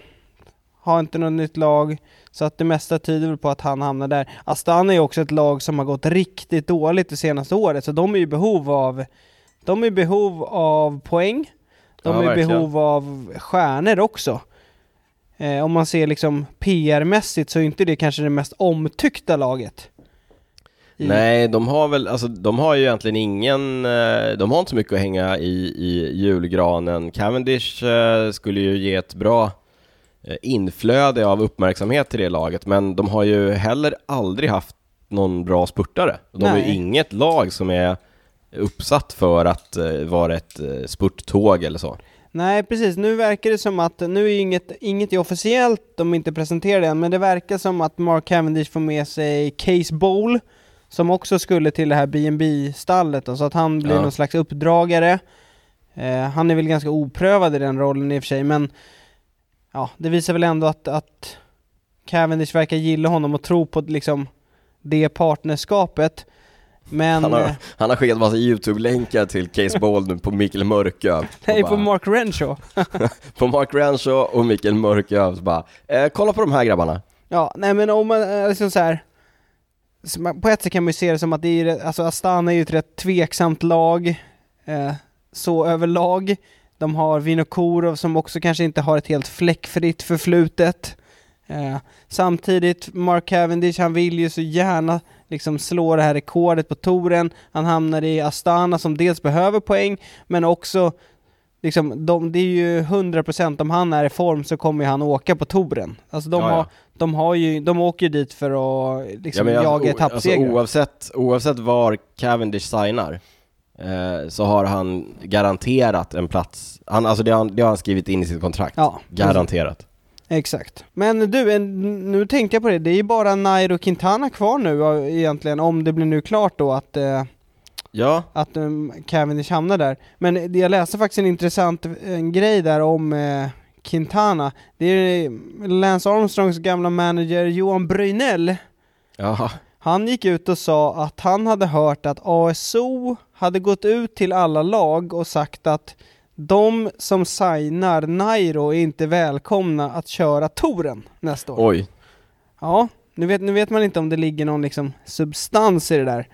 har inte något nytt lag. Så att det mesta tyder väl på att han hamnar där. Astana är också ett lag som har gått riktigt dåligt det senaste året, så de är i behov av de är i behov av poäng. De Ja, är i behov av stjärnor också. Eh, om man ser liksom PR-mässigt så är inte det kanske det mest omtyckta laget. I- Nej, de har väl, alltså de har ju egentligen ingen, eh, de har inte så mycket att hänga i, i julgranen. Cavendish eh, skulle ju ge ett bra eh, inflöde av uppmärksamhet till det laget, men de har ju heller aldrig haft någon bra spurtare. De har ju Nej. inget lag som är uppsatt för att eh, vara ett eh, spurttåg eller så. Nej precis, nu verkar det som att, nu är inget, inget är officiellt, de är inte presenterade än, men det verkar som att Mark Cavendish får med sig Case Bowl, som också skulle till det här B&B stallet då, så att han blir Ja. någon slags uppdragare. Eh, han är väl ganska oprövad i den rollen i och för sig, men ja, det visar väl ändå att, att Cavendish verkar gilla honom och tro på liksom det partnerskapet. Men... Han eh, har, han har skickat massa YouTube-länkar till Case nu på Mikael Mörkö. Nej, Och på bara- Mark Renshaw. på Mark Renshaw och Mikael Mörkö, så bara, eh, kolla på de här grabbarna. Ja, nej men om man, eh, liksom så här. På ett sätt kan man ju se det som att det är, alltså Astana är ju ett rätt tveksamt lag, eh, så överlag. De har Vinokurov som också kanske inte har ett helt fläckfritt förflutet. Eh, samtidigt, Mark Cavendish, han vill ju så gärna liksom slå det här rekordet på touren. Han hamnar i Astana som dels behöver poäng, men också liksom, de, det är ju 100% om han är i form så kommer han åka på touren. Alltså de, Ja, ja. har, de, har ju, de åker ju dit för att liksom, men jaga alltså, etappsegrar. oavsett, oavsett var Cavendish signar eh, så har han garanterat en plats. Han, alltså det har, han- det har han skrivit in i sitt kontrakt. ja, Garanterat. Exakt. Men du, en, nu tänkte jag på det, det är ju bara Nairo Quintana kvar nu egentligen, om det blir nu klart då att, eh, Ja, att um, Cavendish hamnar där. Men jag läste faktiskt en intressant en grej där om eh, Quintana. Det är Lance Armstrongs gamla manager Johan Brynell. ja, Han gick ut och sa att han hade hört att ASO hade gått ut till alla lag och sagt att de som signar Nairo är inte välkomna att köra touren nästa år. oj. Ja, nu vet, nu vet man inte om det ligger någon liksom substans i det där.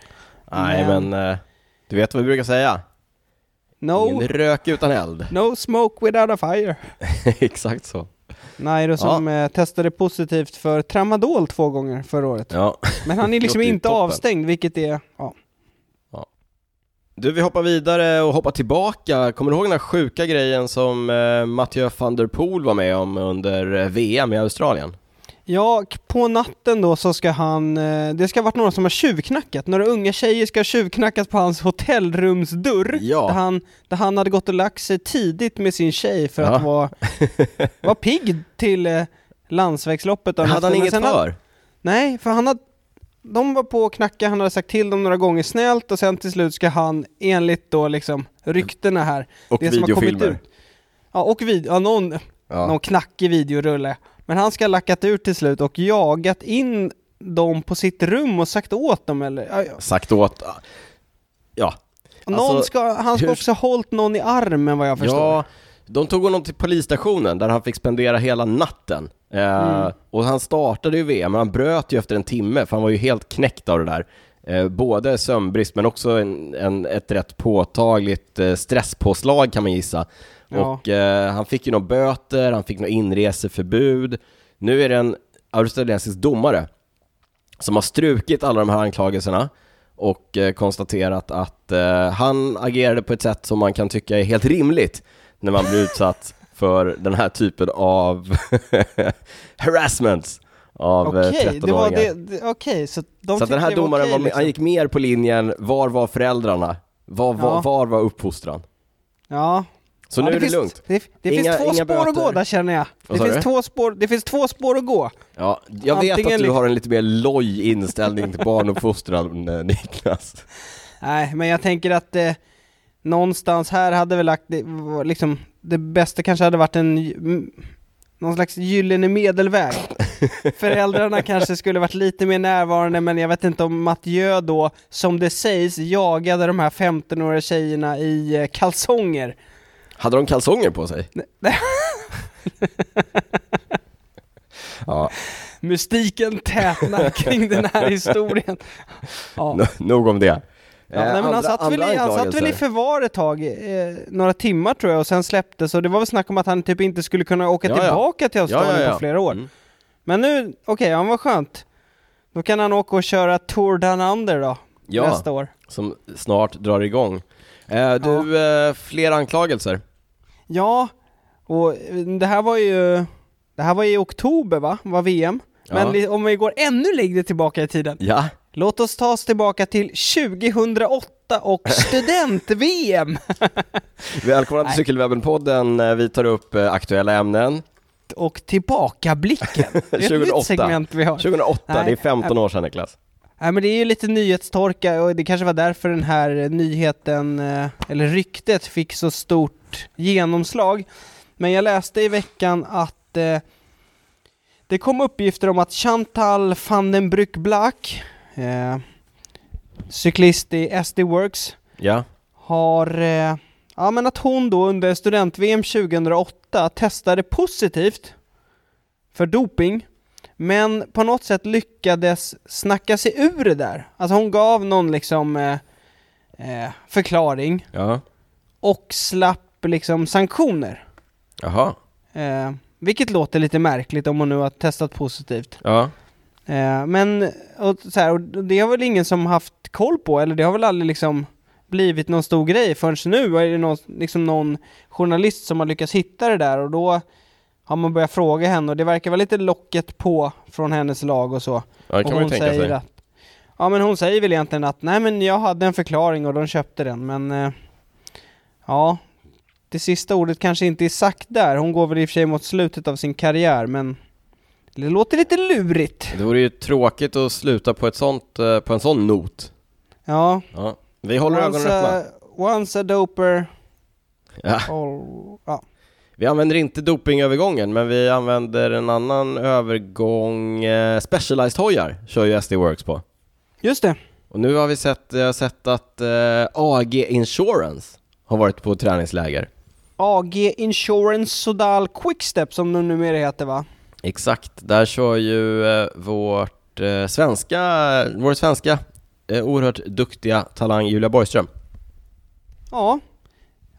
Nej Men- men, eh, du vet vad vi brukar säga? No, Ingen rök utan eld. no smoke without a fire. Exakt så. Nairo som eh, testade positivt för tramadol två gånger förra året. Ja. Men han är liksom inte avstängd, vilket är, ja. Du, vi hoppar vidare och hoppar tillbaka. Kommer du ihåg den här sjuka grejen som eh, Mathieu van der Poel var med om under eh, VM i Australien? Ja, på natten då så ska han, eh, det ska ha varit några som har tjuvknackat, några unga tjejer ska ha tjuvknackat på hans hotellrumsdörr. Ja. Där, han, där han hade gått och lagt sig tidigt med sin tjej för Ja. att vara, vara pigg till eh, landsvägsloppet. Hade han inget för? Nej, för han hade, de var på och knacka, han hade sagt till dem några gånger snällt och sen till slut ska han enligt då liksom ryktena här, Och det som har kommit ut. Ja, och vid, ja, någon, Ja. någon knackig videorulle. Men han ska ha lackat ut till slut och jagat in dem på sitt rum och sagt åt dem eller? Ja, ja. Sagt åt... Ja. Någon Alltså, ska, han ska hur- också ha hållit någon i armen vad jag förstår. Ja, de tog honom till polisstationen där han fick spendera hela natten. Eh, Mm. Och han startade ju VM, men han bröt ju efter en timme för han var ju helt knäckt av det där. Eh, både sömnbrist men också en, en, ett rätt påtagligt eh, stresspåslag kan man gissa. Ja. Och eh, han fick ju några böter, han fick något inreseförbud. Nu är det en australiensisk domare som har strukit alla de här anklagelserna och eh, konstaterat att eh, han agerade på ett sätt som man kan tycka är helt rimligt när man blir utsatt för den här typen av harassment av eh, Okej, det var 13-åringar. det, det, okej, så de Så den här domaren, okej, var, liksom. han gick mer på linjen, var var föräldrarna? Var var, Ja. var, var uppfostran? Ja. Så ja, nu är det finns, lugnt. Det, det Inga- finns två spår att gå böter. där känner jag. Det finns, du? två spår, det finns två spår att gå. Ja, jag vet Antingen att du har en lite mer loj inställning till barnuppfostran, eh, Niklas. Nej, men jag tänker att eh, någonstans här hade väl lagt, liksom, det bästa kanske hade varit en, någon slags gyllene medelväg. Föräldrarna kanske skulle varit lite mer närvarande, men jag vet inte om Mathieu då, som det sägs, jagade de här 15-åriga tjejerna i eh, kalsonger. Hade de kalsonger på sig? Ja, Mystiken tätnar kring den här historien. Ja. no- nog om det. Ja, nej, men han, andra- satt väl i, han satt väl i förvar ett tag, eh, några timmar tror jag, och sen släpptes och det var väl snack om att han typ inte skulle kunna åka Ja, ja. tillbaka till Australien på flera år. Mm. Men nu, okej, ja, vad skönt. Då kan han åka och köra Tour Down Under då, Ja, nästa år. som snart drar igång. Eh, du, eh, fler anklagelser? Ja, och eh, det här var ju, det här var i oktober va, var VM. Men Ja. om vi går ännu längre tillbaka i tiden, Ja, låt oss ta oss tillbaka till 2008 och student-VM! välkomna till. Cykelwebben-podden. Eh, Vi tar upp eh, aktuella ämnen. och tillbakablicken. Det är ett 2008. nytt segment vi har. 2008, Nej. det är 15 år sedan Niklas. Nej men det är ju lite nyhetstorka och det kanske var därför den här nyheten, eh, eller ryktet, fick så stort genomslag. Men jag läste i veckan att eh, det kom uppgifter om att Chantal van den Brück Black, eh, cyklist i SD Works, Ja, har, eh, ja men att hon då under student-VM 2008 testade positivt för doping, men på något sätt lyckades snacka sig ur det där. Alltså hon gav någon liksom eh, eh, förklaring ja, och slapp liksom sanktioner. jaha, Eh, vilket låter lite märkligt om hon nu har testat positivt. ja. Eh, men och så här, och det har väl ingen som haft koll på, eller det har väl aldrig liksom blivit någon stor grej förrän nu är det någon, liksom någon journalist som har lyckats hitta det där och då har man börjat fråga henne och det verkar vara lite locket på från hennes lag och så. Ja, det kan och man ju hon tänka säger sig. att Ja men hon säger väl egentligen att nej men jag hade en förklaring och de köpte den men eh, Ja Det sista ordet kanske inte är sagt där, hon går väl i och för sig mot slutet av sin karriär men Det låter lite lurigt Det vore ju tråkigt att sluta på, ett sånt, eh, på en sån not. Ja Ja. Vi håller ögonen once öppna. a, once a doper Ja. all, ja. Vi använder inte dopingövergången, men vi använder en annan övergång. Eh, Specialized hojar kör ju SD Works på. Just det Och nu har vi sett, jag har sett att eh, AG Insurance har varit på träningsläger. AG Insurance Sodal Quickstep som de numera heter va? Exakt, där kör ju eh, vårt eh, svenska, vår svenska eh, oerhört duktiga talang Julia Borgström. Ja.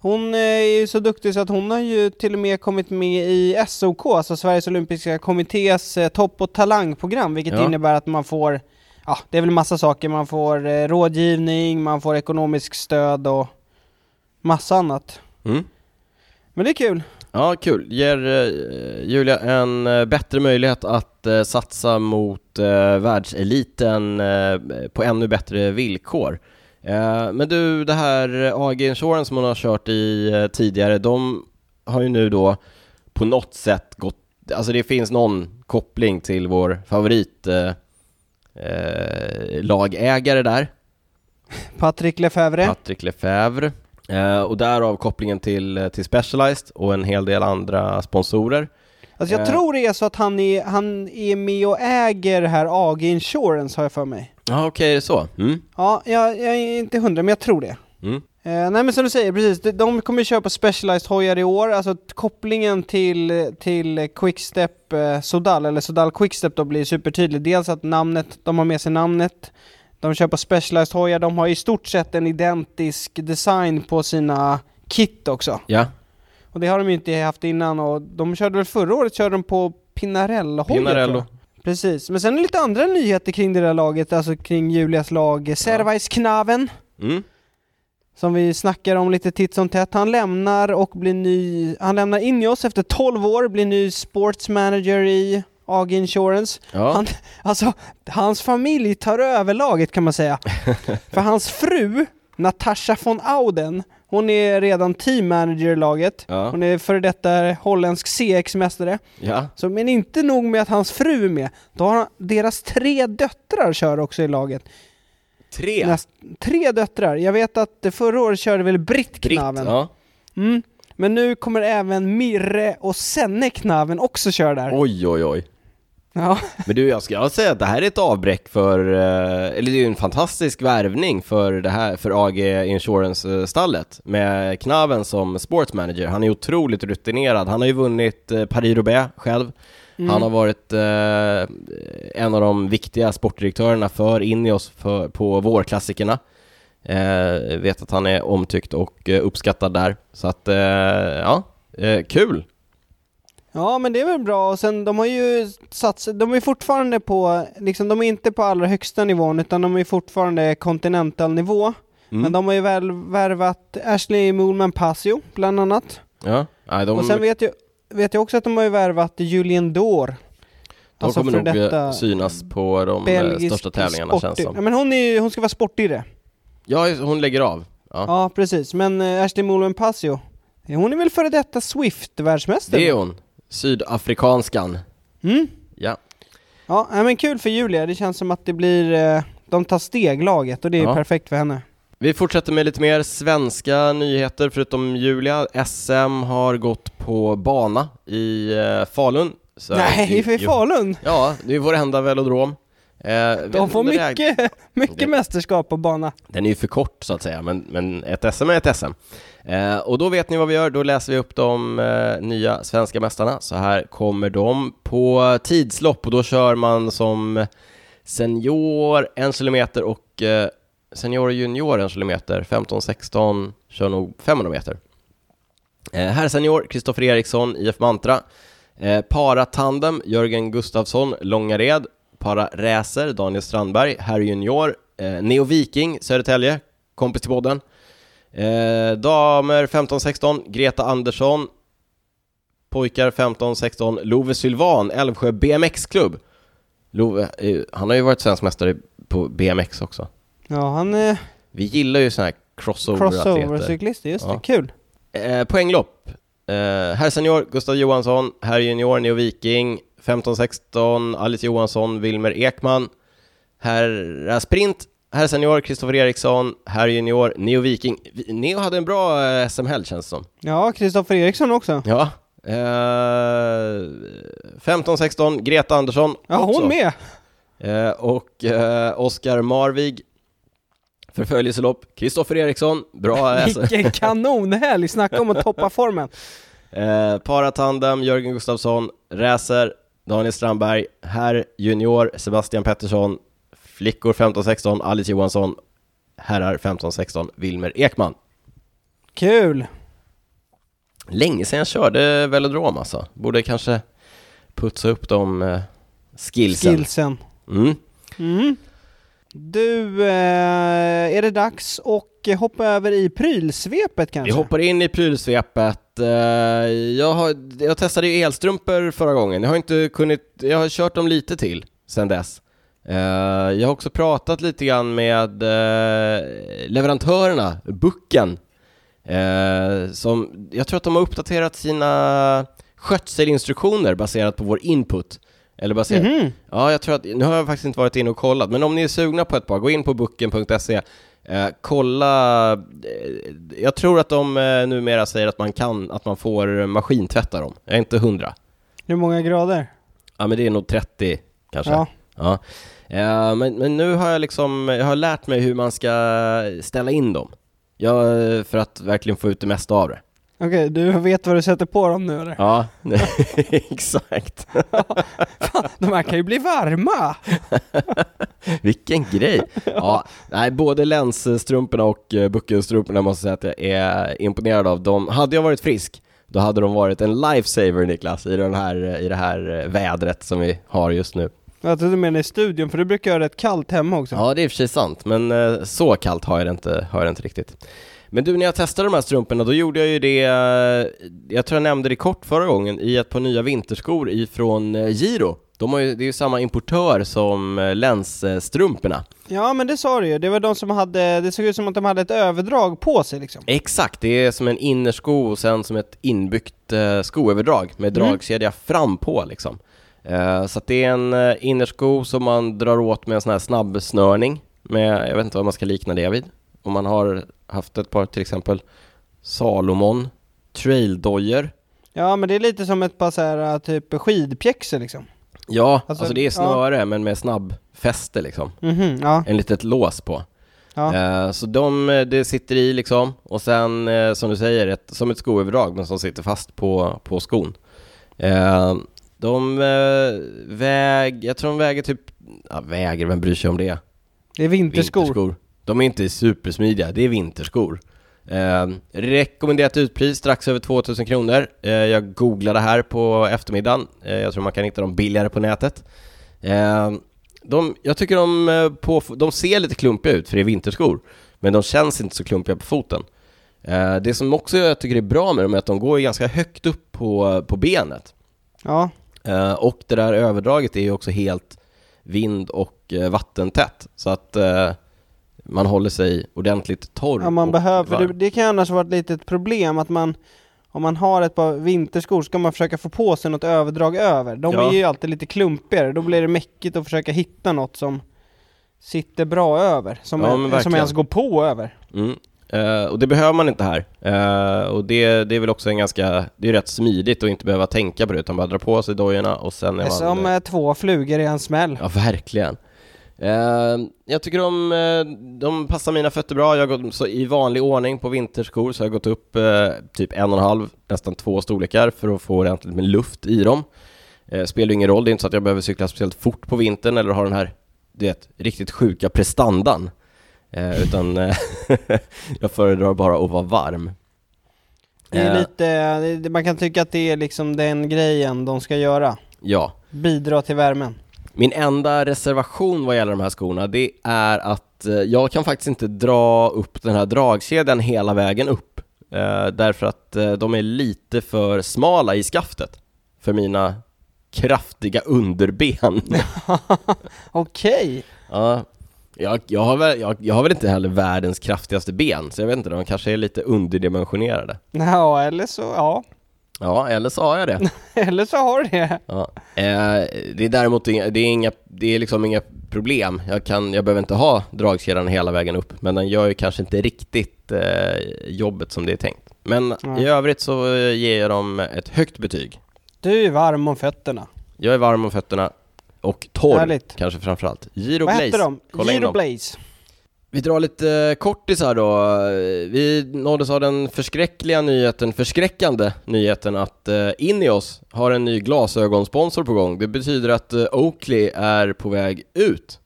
Hon är ju så duktig så att hon har ju till och med kommit med i SOK, alltså Sveriges Olympiska Kommittés topp och talangprogram, vilket Ja. innebär att man får, ja det är väl massa saker, man får rådgivning, man får ekonomisk stöd och massa annat. Mm. Men det är kul. Ja, kul. Ger eh, Julia en eh, bättre möjlighet att eh, satsa mot eh, världseliten eh, på ännu bättre villkor. Eh, men du, det här AG Insurance som hon har kört i tidigare, de har ju nu då på något sätt gått, alltså det finns någon koppling till vår favorit lagägare där, Patrik Lefebvre. Patrick Lefebvre. Eh, och därav kopplingen till, eh, till Specialized och en hel del andra sponsorer. Alltså jag Eh. tror det är så att han är, han är med och äger det här AG Insurance har jag för mig. Ja, okej, är det så? Mm. Ja, jag, jag är inte hundra, men jag tror det. Mm. Eh, nej men som du säger, precis, de, de kommer köpa Specialized hojar i år, alltså kopplingen till, till Quickstep eh, Sodal, eller Sodal Quickstep då blir supertydlig. Dels att namnet, de har med sig namnet, de köper Specialized hojar, de har i stort sett en identisk design på sina kit också. Ja, Och det har de ju inte haft innan och de körde väl förra året, körde de på Pinarello-hojar tror Pinarello. Precis, men sen är det lite andra nyheter kring det där laget, alltså kring Julias lag, Servais Knaven. Mm. som vi snackar om lite titt som tätt. Han lämnar och blir ny, han lämnar in i oss efter 12 år, blir ny sports manager i AG Insurance. Ja. Han, alltså, hans familj tar över laget kan man säga. För hans fru, Natasha von Auden, hon är redan team manager i laget. Ja. Hon är före detta holländsk CX-mästare. ja. Så, men inte nog med att hans fru är med, då har han, deras tre döttrar kör också i laget. Tre. Näst, tre döttrar. Jag vet att förra året körde väl Britt Britt. Knaven. Ja. Mm. Men nu kommer även Mirre och Senne Knaven också köra där. Oj, oj, oj. Ja. Men du, jag ska säga att det här är ett avbräck för, eh, eller det är ju en fantastisk värvning för det här, för AG Insurance-stallet med Knaven som sportsmanager. Han är otroligt rutinerad. Han har ju vunnit eh, Paris-Roubaix själv. Mm. Han har varit eh, en av de viktiga sportdirektörerna för Ineos för, på vårklassikerna. Eh, vet att han är omtyckt och eh, uppskattad där. Så att, eh, ja, kul! Ja, men det är väl bra. Och sen, de har ju satsat, de är fortfarande på, liksom, de är inte på allra högsta nivån, utan de är fortfarande continental nivå. Mm. Men de har ju väl värvat Ashley Moolman Passio, bland annat. Ja, nej, de, Och sen vet jag, vet jag också att de har ju värvat Julian Dore. de alltså kommer nog eh, synas på de eh, belgisk största tävlingarna sporty- känns det Ja, som. men hon, är, hon ska vara sportire. Ja, hon lägger av. Ja, Ja, precis. Men eh, Ashley Moolman Passio, hon är väl före detta Swift-världsmästare? det är hon. Sydafrikanskan. Mm. Ja. Ja, nej, men kul för Julia. Det känns som att det blir, eh, de tar steg laget och det är Ja. perfekt för henne. Vi fortsätter med lite mer svenska nyheter förutom Julia. SM har gått på bana i eh, Falun. Så nej, för i Jo. Falun! Ja, det är vår enda velodrom. Eh, De får är- mycket, mycket det- mästerskap på bana. Den är ju för kort så att säga, men, men ett SM är ett SM. Eh, och då vet ni vad vi gör, då läser vi upp de eh, nya svenska mästarna. Så här kommer de på tidslopp och då kör man som senior en kilometer och eh, senior och junior en kilometer. 15-16 kör nog 500 meter. Här senior, Kristoffer Eriksson, IF Mantra. Eh, para tandem, Jörgen Gustafsson, Långared. Para racer, Daniel Strandberg. Här junior, eh, Neo Viking, Södertälje, kompis till podden. Eh, damer 15-16, Greta Andersson. Pojkar 15-16, Love Sylvan, Älvsjö BMX-klubb. Love, eh, han har ju varit svensk mästare på BMX också. Ja, han är Vi gillar ju såna här crossover-atleter. crossover-cyklist, just det. Ja. Kul. Eh, poänglopp. Eh, herr senior, Gustav Johansson. Herr junior, Neo Viking. 15-16, Alice Johansson, Wilmer Ekman. Herr sprint, herr senior, Kristoffer Eriksson. Herr junior, Neo Viking. Vi- Neo hade en bra eh, SM-helg känns det som. Ja, Kristoffer Eriksson också. Ja. Eh, 15-16, Greta Andersson Ja, också. hon med. Eh, och eh, Oskar Marvig. Förföljelselopp, Kristoffer Eriksson. Bra eh, Vilken kanonhelg! Snacka om att toppa formen. Eh, Paratandem, Jörgen Gustafsson, Räser, Daniel Strandberg, herr junior, Sebastian Pettersson, flickor 15-16, Alice Johansson, herrar 15-16, Wilmer Ekman. Kul. Länge sedan jag körde velodrom alltså. Borde kanske putsa upp de eh, skillsen. Skillsen. Mm. Mm. Du, eh, är det dags att hoppa över i prylsvepet kanske? Vi hoppar in i prylsvepet. Eh, jag, har, jag testade ju elstrumpor förra gången. Jag har inte kunnat, jag har kört dem lite till sen dess. Eh, jag har också pratat lite grann med eh, leverantörerna, Bucken. Eh, som, jag tror att de har uppdaterat sina skötselinstruktioner baserat på vår input. Eller baserat, Mhm. Ja, jag tror att, nu har jag faktiskt inte varit inne och kollat, men om ni är sugna på ett par, gå in på bucken.se, eh, kolla, eh, jag tror att de eh, numera säger att man kan, att man får maskintvätta dem, jag är inte hundra. Hur många grader? Ja men det är nog 30 kanske. Ja. Ja. Eh, men, men nu har jag liksom, jag har lärt mig hur man ska ställa in dem. Jag, för att verkligen få ut det mesta av det. Okej, du vet vad du sätter på dem nu eller? Ja, exakt. De här kan ju bli varma! Vilken grej! Ja, nej, både länsstrumporna och eh, buckelstrumporna måste jag säga att jag är imponerad av. De, hade jag varit frisk, då hade de varit en lifesaver Niklas, i, den här, i det här eh, vädret som vi har just nu. Jag trodde du menade i studion, för det brukar göra rätt kallt hemma också. Ja, det är i och för sig sant, men eh, så kallt har jag det inte, har jag det inte riktigt. Men du, när jag testade de här strumporna, då gjorde jag ju det, eh, jag tror jag nämnde det kort förra gången, i ett par nya vinterskor ifrån eh, Giro. De har ju, det är ju samma importör som eh, länsstrumporna. Ja, men det sa du ju. Det var de som hade, det såg ut som att de hade ett överdrag på sig liksom. Exakt, det är som en innersko och sen som ett inbyggt skoöverdrag med Mm. dragkedja fram på liksom. Så att det är en innersko som man drar åt med en sån här snabbsnörning med, jag vet inte vad man ska likna det vid. Om man har haft ett par till exempel Salomon traildojor. Ja, men det är lite som ett par så här äh, typ skidpjäxor liksom. Ja, Alltså, alltså, det är ja. snöre men med snabbfäste liksom. Mhm, ja. En litet lås på. ja. Eh, Så de, eh, det sitter i liksom och sen eh, som du säger, ett, som ett skoöverdrag men som sitter fast på, på skon. Eh, De eh, väg, jag tror de väger typ, ja, väger, vem bryr sig om det? Det är vinterskor. De är inte supersmidiga, det är vinterskor. Eh, rekommenderat utpris strax över 2000 kronor. Eh, jag googlade här på eftermiddagen. Eh, jag tror man kan hitta dem billigare på nätet. Eh, de, jag tycker de, eh, på, de ser lite klumpiga ut för det är vinterskor. Men de känns inte så klumpiga på foten. Eh, det som också jag tycker är bra med dem är att de går ganska högt upp på, på benet. Ja. Och det där överdraget är ju också helt vind och vattentätt. Så att man håller sig ordentligt torr ja, man behöver, det, det kan ju annars vara ett litet problem att man om man har ett par vinterskor ska man försöka få på sig något överdrag över. De Ja. är ju alltid lite klumpigare, då blir det mäckigt att försöka hitta något som sitter bra över, som, Ja, är- som ens går på över. Mm. Eh, och det behöver man inte här. Eh, och det, det är väl också en ganska, det är rätt smidigt att inte behöva tänka på det utan bara dra på sig dojorna och sen är Det är man... som eh, två flugor i en smäll. Ja, verkligen. Eh, jag tycker de, eh, de passar mina fötter bra. Jag har gått så i vanlig ordning på vinterskor så jag har gått upp eh, typ en och en halv, nästan två storlekar för att få ordentligt med luft i dem. Eh, spelar ingen roll, det är inte så att jag behöver cykla speciellt fort på vintern eller ha den här, du vet, riktigt sjuka prestandan. Eh, utan jag föredrar bara att vara varm. Det är lite, man kan tycka att det är liksom den grejen de ska göra. Ja, Bidra till värmen. Min enda reservation vad gäller de här skorna, det är att eh, jag kan faktiskt inte dra upp den här dragkedjan hela vägen upp. Eh, därför att eh, de är lite för smala i skaftet för mina kraftiga underben. Okej. ja, jag, jag, har väl, jag, jag har väl inte heller världens kraftigaste ben, så jag vet inte, de kanske är lite underdimensionerade. Ja, eller så, ja. Ja, eller så har jag det. Eller så har du det. Ja. Eh, det är däremot inga, det är inga, det är liksom inga problem. Jag, kan, jag behöver inte ha dragkedjan hela vägen upp, men den gör ju kanske inte riktigt eh, jobbet som det är tänkt. Men Nej. i övrigt så eh, ger jag dem ett högt betyg. Du är varm om fötterna. Jag är varm om fötterna och torr Härligt. kanske framförallt. Giro Vad Blaze. hette de? Kolla Giro. Blaze. Vi drar lite eh, kortis kortisar då. Vi nåddes av den förskräckliga nyheten, förskräckande nyheten att eh, Ineos har en ny glasögonsponsor på gång. Det betyder att eh, Oakley är på väg ut.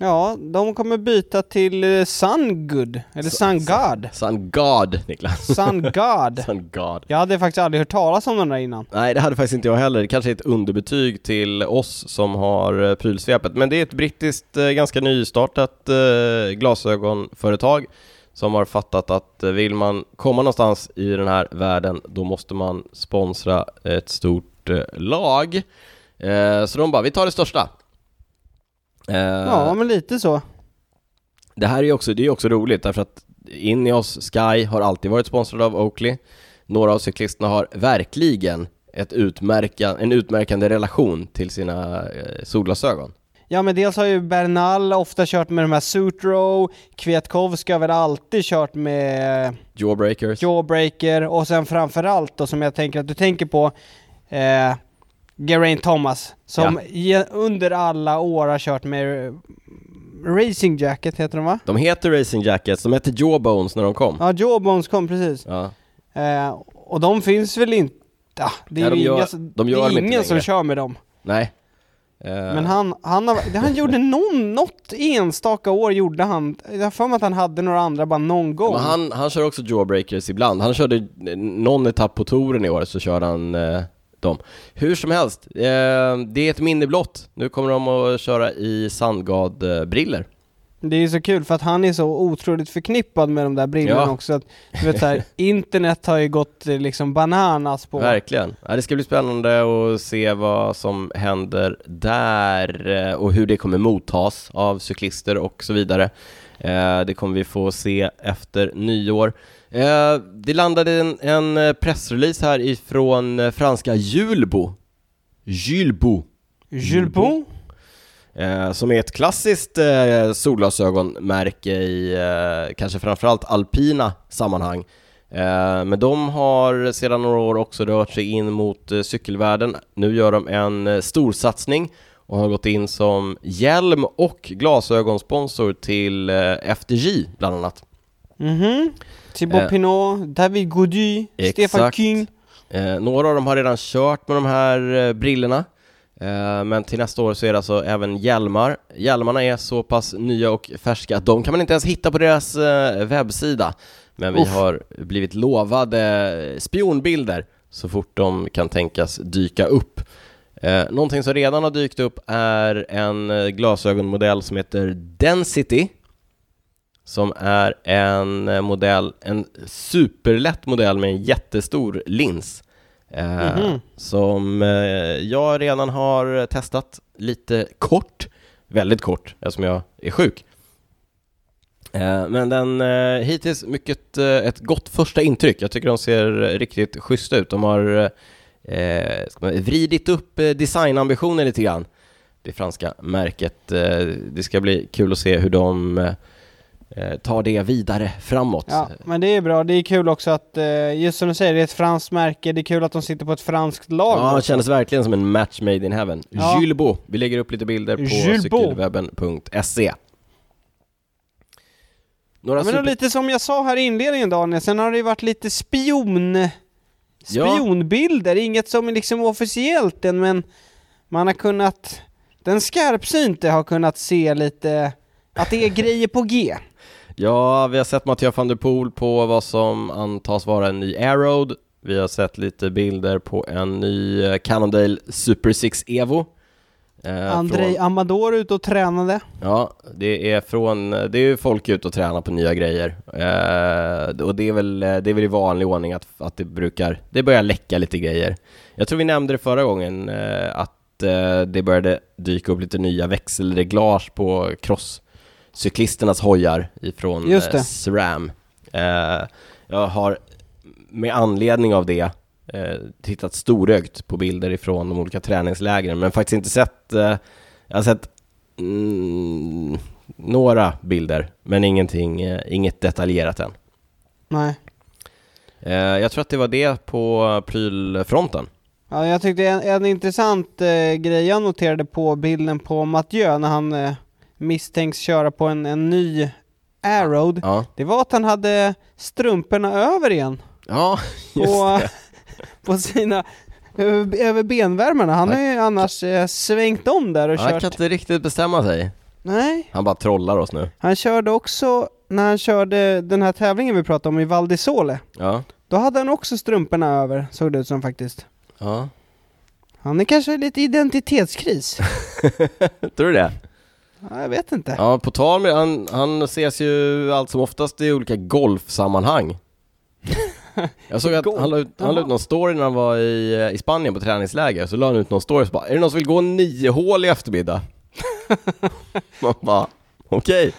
Ja, de kommer byta till eh, Sungood, eller Sungod. Sun God, Niklas. Sungod. Sun God. Jag hade faktiskt aldrig hört talas om den där innan. Nej, det hade faktiskt inte jag heller. Det kanske är ett underbetyg till oss som har eh, prylsvepet. Men det är ett brittiskt, eh, ganska nystartat glasögonföretag som har fattat att vill man komma någonstans i den här världen, då måste man sponsra ett stort lag. Så de bara, vi tar det största. Eh, Ja, men lite så. det här är ju också, det är också roligt därför att Ineos Sky har alltid varit sponsrad av Oakley. Några av cyklisterna har verkligen ett utmärka, en utmärkande relation till sina eh, solglasögon. Ja men dels har ju Bernal ofta kört med de här Sutro, Kwiatkowski har väl alltid kört med Jawbreakers. Jawbreaker och sen framförallt då som jag tänker att du tänker på eh, Geraint Thomas som ge, under alla år har kört med eh, Racing Jacket heter de va? De heter Racing Jackets, de hette Jawbones när de kom. Ja, Jawbones kom precis. Ja. Eh, och de finns väl inte... Ah, det är Nej, de gör- inga, de gör det är ingen som kör med dem. Nej. Eh, Men han, han, har, han gjorde någon, något enstaka år gjorde han, jag har för mig att han hade några andra bara någon gång. men han, han kör också Jawbreakers ibland. Han körde någon etapp på touren i år så körde han eh, dem. Hur som helst, eh, det är ett minne blott. Nu kommer de att köra i Sandgad-briller. Det är ju så kul för att han är så otroligt förknippad med de där brillorna Ja. också. Att, du vet så här, internet har ju gått eh, liksom bananas på. Verkligen. Ja, det ska bli spännande att se vad som händer där eh, och hur det kommer mottas av cyklister och så vidare. Eh, Det kommer vi få se efter nyår. Eh, Det landade en, en eh, pressrelease här ifrån eh, franska Julbo. Julbo. Jules Bon? Eh, som är ett klassiskt eh, solglasögonmärke i eh, kanske framförallt alpina sammanhang. Eh, men de har sedan några år också rört sig in mot cykelvärlden. Nu gör de en eh, storsatsning och har gått in som hjälm och glasögonsponsor till FDJ bland annat. Mhm. Thibaut Eh. Pinot, David Gaudy, Stefan. King. Eh, några av dem har redan kört med de här eh, brillorna eh, Men till nästa år så är det alltså även hjälmar Hjälmarna är så pass nya och färska att de kan man inte ens hitta på deras eh, webbsida Men vi Uff. har blivit lovade spionbilder så fort de kan tänkas dyka upp eh, Någonting som redan har dykt upp är en eh, glasögonmodell som heter Density som är en eh, modell, en superlätt modell med en jättestor lins. Eh, Mhm. Som eh, jag redan har testat lite kort, väldigt kort eftersom jag är sjuk. Eh, men den eh, hittills mycket, eh, ett gott första intryck. Jag tycker de ser riktigt schyssta ut. De har eh, man, vridit upp designambitionen lite grann. Det franska märket. Det ska bli kul att se hur de tar det vidare framåt. Ja, men det är bra. Det är kul också att, eh, just som du säger, det är ett franskt märke. Det är kul att de sitter på ett franskt lag. Ja, det kändes verkligen som en match made in heaven. Ja. Beau. Vi lägger upp lite bilder på cykelwebben.se. Några Ja, men super... lite som jag sa här i inledningen Daniel, sen har det ju varit lite spion... Spionbilder, inget som är liksom officiellt än men man har kunnat... Den skarpsynte har kunnat se lite att det är grejer på G. Ja, vi har sett Mattias van der Poel på vad som antas vara en ny Aeroad. Vi har sett lite bilder på en ny eh, Cannondale Super 6 Evo. Eh, Andrei från- Amador ute och tränade. Ja, det är från, det är ju folk ute och tränar på nya grejer. Eh, och det är väl, det är väl i vanlig ordning att, att det brukar, det börjar läcka lite grejer. Jag tror vi nämnde det förra gången, eh, att eh, det började dyka upp lite nya växelreglage på crosscyklisternas hojar ifrån Just det. eh, SRAM. Eh, jag har med anledning av det eh, tittat storögt på bilder ifrån de olika träningslägren, men faktiskt inte sett, jag har sett mm, några bilder, men ingenting, inget detaljerat än. Nej. Jag tror att det var det på prylfronten. Ja, jag tyckte en, en intressant eh, grej jag noterade på bilden på Mathieu när han eh, misstänks köra på en, en ny Aeroad, Ja, det var att han hade strumporna över igen. ja just På, det. på sina, över, benvärmarna. Han har ju annars eh, svängt om där och Han kört. kan inte riktigt bestämma sig. Nej, Han bara trollar oss nu. han körde också, när han körde den här tävlingen vi pratade om i Val di Sole, Ja, då hade han också strumporna över, såg det ut som faktiskt. ja. Han är kanske lite identitetskris. Tror du det? Ja, jag vet inte. Ja, på tal med, han, han ses ju allt som oftast i olika golfsammanhang. Jag såg att Golf? han la ut, han la ut någon story när han var i, i Spanien på träningsläger, så la han ut någon story så bara, är det någon som vill gå nio hål i eftermiddag? Man bara, okej.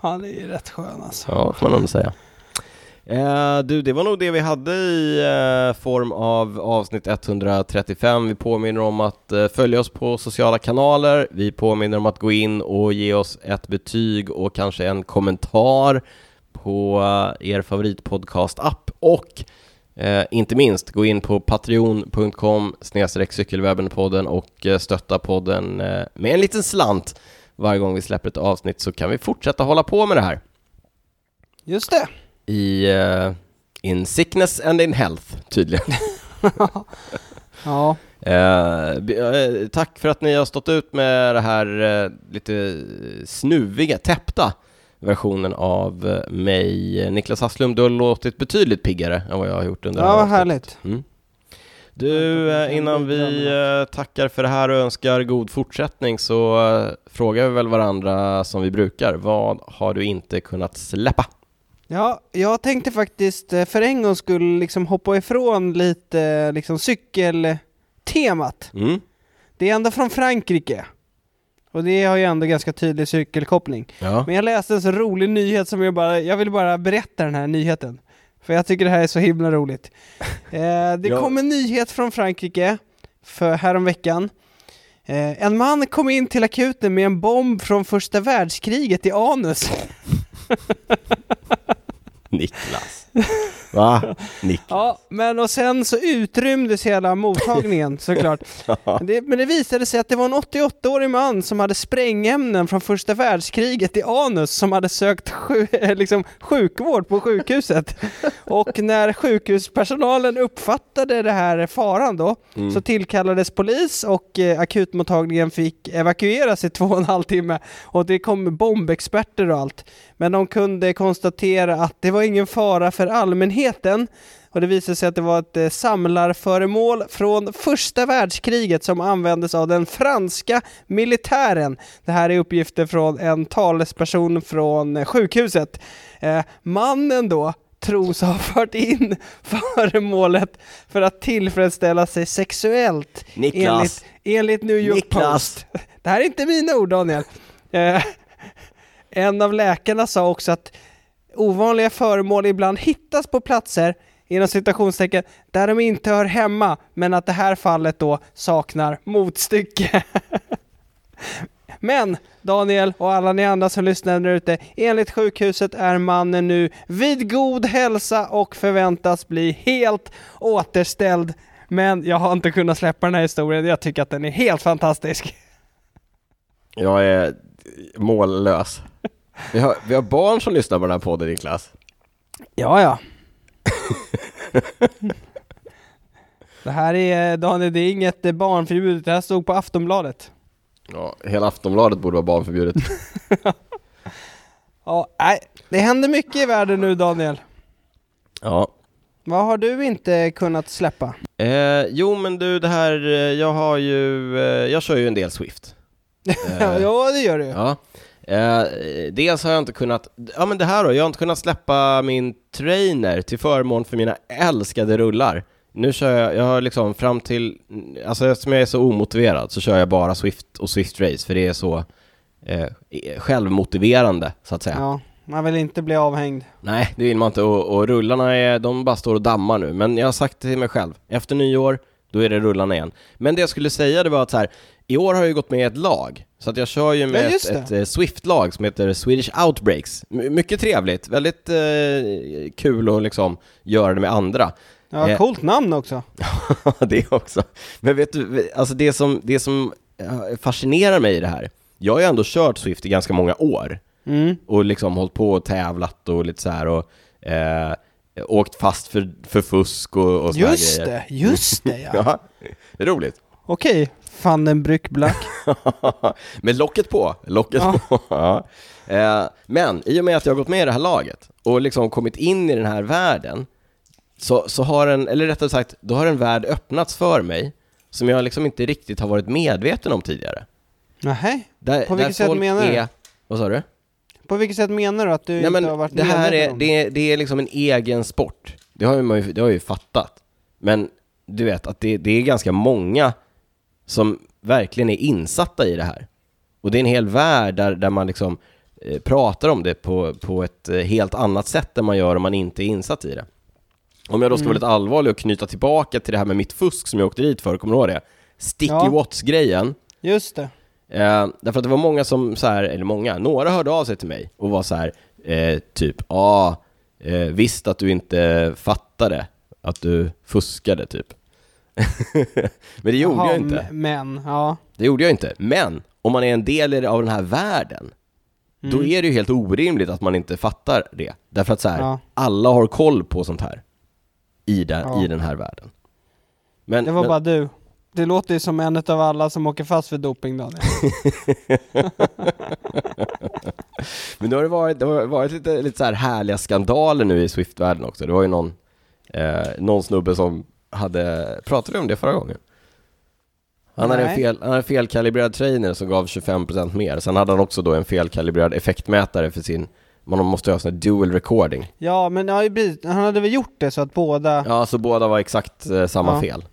Han är ju rätt skön alltså. Ja, får man nog säga. Eh, du, det var nog det vi hade i eh, form av avsnitt 135. Vi påminner om att eh, följa oss på sociala kanaler. Vi påminner om att gå in och ge oss ett betyg och kanske en kommentar på eh, er favoritpodcast-app och eh, inte minst gå in på patreon.com cykelwebbenpodden och eh, stötta podden eh, med en liten slant varje gång vi släpper ett avsnitt så kan vi fortsätta hålla på med det här Just det i uh, in sickness and in health tydligen. Ja, eh, tack för att ni har stått ut med det här eh, lite snuviga, täppta versionen av mig, Niklas Hasslum. Du har låtit betydligt piggare än vad jag har gjort under ja vad härligt. Mm. Du, innan vi tackar för det här och önskar god fortsättning så frågar vi väl varandra som vi brukar. Vad har du inte kunnat släppa? Ja, jag tänkte faktiskt eh, för en gång skulle liksom hoppa ifrån lite eh, liksom cykeltemat. Mm? Det är ändå från Frankrike. Och det har ju ändå ganska tydlig cykelkoppling. Ja. Men jag läste en så rolig nyhet som jag bara, jag vill bara berätta den här nyheten. För jag tycker det här är så himla roligt. Eh, det Ja. kom en nyhet från Frankrike för häromveckan. Eh, en man kom in till akuten med en bomb från första världskriget i anus. Niklas. Va? Nick. Ja, men och sen så utrymdes hela mottagningen såklart. Det, men det visade sig att det var en 88-årig man som hade sprängämnen från första världskriget i anus som hade sökt sju, eh, liksom, sjukvård på sjukhuset. Och när sjukhuspersonalen uppfattade det här faran då Mm. så tillkallades polis och eh, akutmottagningen fick evakueras i två och en halv timme och det kom bombexperter och allt. Men de kunde konstatera att det var ingen fara för allmänheten och det visade sig att det var ett eh, samlarföremål från första världskriget som användes av den franska militären. Det här är uppgifter från en talesperson från eh, sjukhuset. Eh, mannen då tros ha fört in föremålet för att tillfredsställa sig sexuellt Niklas. enligt, enligt New York Niklas. Post. Det här är inte mina ord Daniel. Eh, en av läkarna sa också att ovanliga föremål ibland hittas på platser inom citationstecken där de inte hör hemma men att det här fallet då saknar motstycke. Men Daniel och alla ni andra som lyssnar där ute, enligt sjukhuset är mannen nu vid god hälsa och förväntas bli helt återställd. Men jag har inte kunnat släppa den här historien, jag tycker att den är helt fantastisk. Jag är mållös. Vi har, vi har barn som lyssnar på den här podden Niklas. Ja, ja. det här är, Daniel, det är inget barnförbjudet, det här stod på Aftonbladet. Ja, hela Aftonbladet borde vara barnförbjudet. Ja, nej, det händer mycket i världen nu Daniel. Ja. Vad har du inte kunnat släppa? Eh, jo men du, det här, eh, jag har ju, eh, jag kör ju en del Swift. Ja, det gör du. Ja. Eh, dels har jag inte kunnat, ja men det här då, jag har inte kunnat släppa min trainer till förmån för mina älskade rullar. Nu kör jag, jag har liksom fram till, alltså eftersom jag är så omotiverad så kör jag bara Swift och Swift Race för det är så eh, självmotiverande så att säga. Ja, man vill inte bli avhängd. Nej, det vill man inte och, och rullarna är, de bara står och dammar nu. Men jag har sagt det till mig själv, efter nyår, då är det rullarna igen. Men det jag skulle säga det var att så här, i år har jag ju gått med i ett lag. Så att jag kör ju med Ja, ett, just ett eh, Swift-lag som heter Swedish Outbreaks. My- mycket trevligt, väldigt eh, kul att liksom göra det med andra. Ja, Eh. coolt namn också. det också. Men vet du, alltså det som, det som eh, fascinerar mig i det här, jag har ju ändå kört Swift i ganska många år Mm. och liksom hållit på och tävlat och lite så här och eh, åkt fast för, för fusk och, och Just grejer. det, just det ja. Ja, det är roligt. Okej, Vandenbrück Black. Med locket på, locket Ja. på. Ja. Eh, men i och med att jag har gått med i det här laget och liksom kommit in i den här världen så, så har en, eller rättare sagt, då har en värld öppnats för mig som jag liksom inte riktigt har varit medveten om tidigare. Nähä? Där, På vilket sätt menar du? är, Vad sa du? På vilket sätt menar du att du Nej inte har varit det här är, om det, det är liksom en egen sport. Det har, ju, det har jag ju fattat. Men du vet att det, det är ganska många som verkligen är insatta i det här. Och det är en hel värld där, där man liksom eh, pratar om det på, på ett eh, helt annat sätt än man gör om man inte är insatt i det. Om jag då ska Mm. vara lite allvarlig och knyta tillbaka till det här med mitt fusk som jag åkte dit för, kommer du ihåg det? Sticky Ja. Watts-grejen. Just det. Eh, därför att det var många som så här, eller många, några hörde av sig till mig och var så här, eh, typ, ja, ah, eh, visst att du inte fattade att du fuskade typ. Men det gjorde Jaha, jag inte. Men, ja. Det gjorde jag inte. Men om man är en del det- av den här världen, då Mm. är det ju helt orimligt att man inte fattar det. Därför att så här, Ja. alla har koll på sånt här i den, Ja. i den här världen. Men, Det var men, bara du. Det låter ju som en av alla som åker fast för doping Daniel. Men nu har det varit, det har varit lite, lite så här härliga skandaler nu i Swift-världen också. Det var ju någon, eh, någon snubbe som hade, pratade vi om det förra gången? Han hade, en fel, han hade en felkalibrerad trainer som gav 25% mer. Sen hade han också då en felkalibrerad effektmätare för sin, man måste ha sån här dual recording. Ja, men ja, han hade väl gjort det så att båda... Ja, så båda var exakt eh, samma Ja. fel.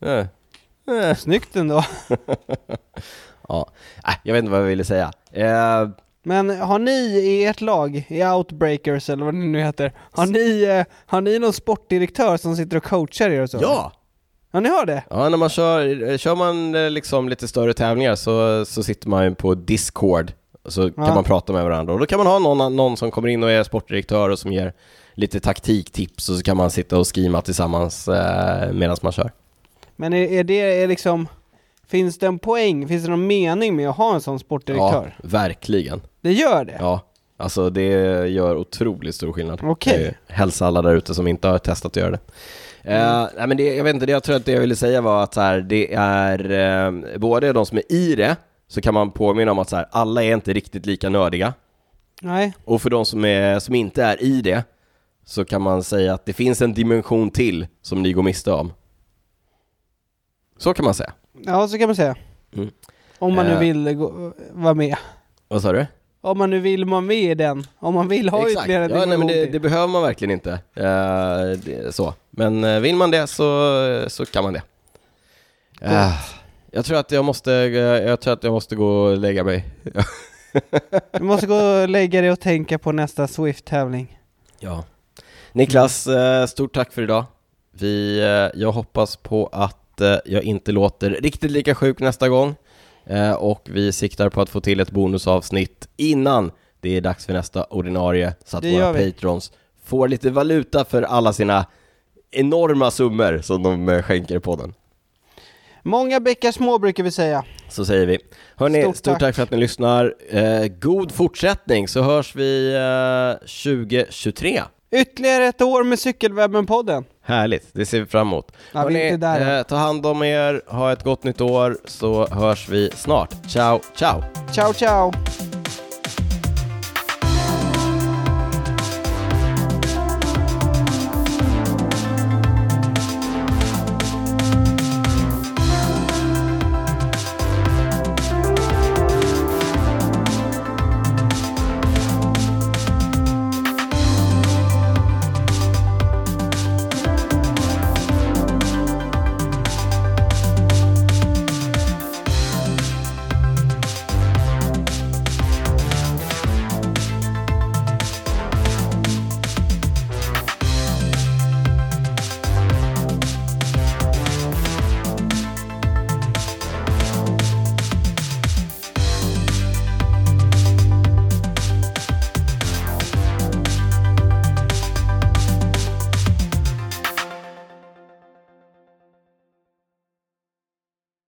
Eh. Eh. Snyggt ändå. Ja, äh, jag vet inte vad jag ville säga. Eh, Men har ni i ert lag, i Outbreakers eller vad det nu heter, har ni, eh, har ni någon sportdirektör som sitter och coachar er och så? ja! Ja, ni har det? Ja, när man kör, kör man eh, liksom lite större tävlingar så, så sitter man ju på Discord så kan man prata med varandra och då kan man ha någon, någon som kommer in och är sportdirektör och som ger lite taktiktips och så kan man sitta och skrima tillsammans eh, medan man kör. Men är, är det är liksom, finns det en poäng, finns det någon mening med att ha en sån sportdirektör? Ja, verkligen. Det gör det? Ja, alltså det gör otroligt stor skillnad. Okej. Eh, Hälsa alla där ute som inte har testat att göra det. Eh, nej men det, jag vet inte, det jag tror att det jag ville säga var att så här, det är eh, både de som är i det, så kan man påminna om att så här, alla är inte riktigt lika nördiga. Nej? Och för de som, är, som inte är i det, så kan man säga att det finns en dimension till som ni går miste om. Så kan man säga. Ja, så kan man säga. Mm. Om man nu Eh. vill gå, vara med. Vad sa du? Om man nu vill vara med i den. Om man vill ha ytterligare en Ja, nej, men dimension det, till. det behöver man verkligen inte. Eh, det, så. Men eh, vill man det så, så kan man det. Eh, jag tror att jag måste, eh, jag tror att jag måste gå och lägga mig. Du måste gå och lägga dig och tänka på nästa Swift-tävling. Ja. Niklas, eh, stort tack för idag. Vi, eh, jag hoppas på att jag inte låter riktigt lika sjuk nästa gång. Eh, Och vi siktar på att få till ett bonusavsnitt innan det är dags för nästa ordinarie så att Det våra patrons får lite valuta för alla sina enorma summor som de eh, skänker podden. Många bäckar små brukar vi säga. Så säger vi. Hörni, stort, Stort tack. tack. för att ni lyssnar. Eh, god fortsättning så hörs vi eh, 2023. Ytterligare ett år med Cykelwebben-podden. Härligt, det ser vi fram emot. Ja, än. eh, ta hand om er, ha ett gott nytt år så hörs vi snart. Ciao, ciao! Ciao, ciao!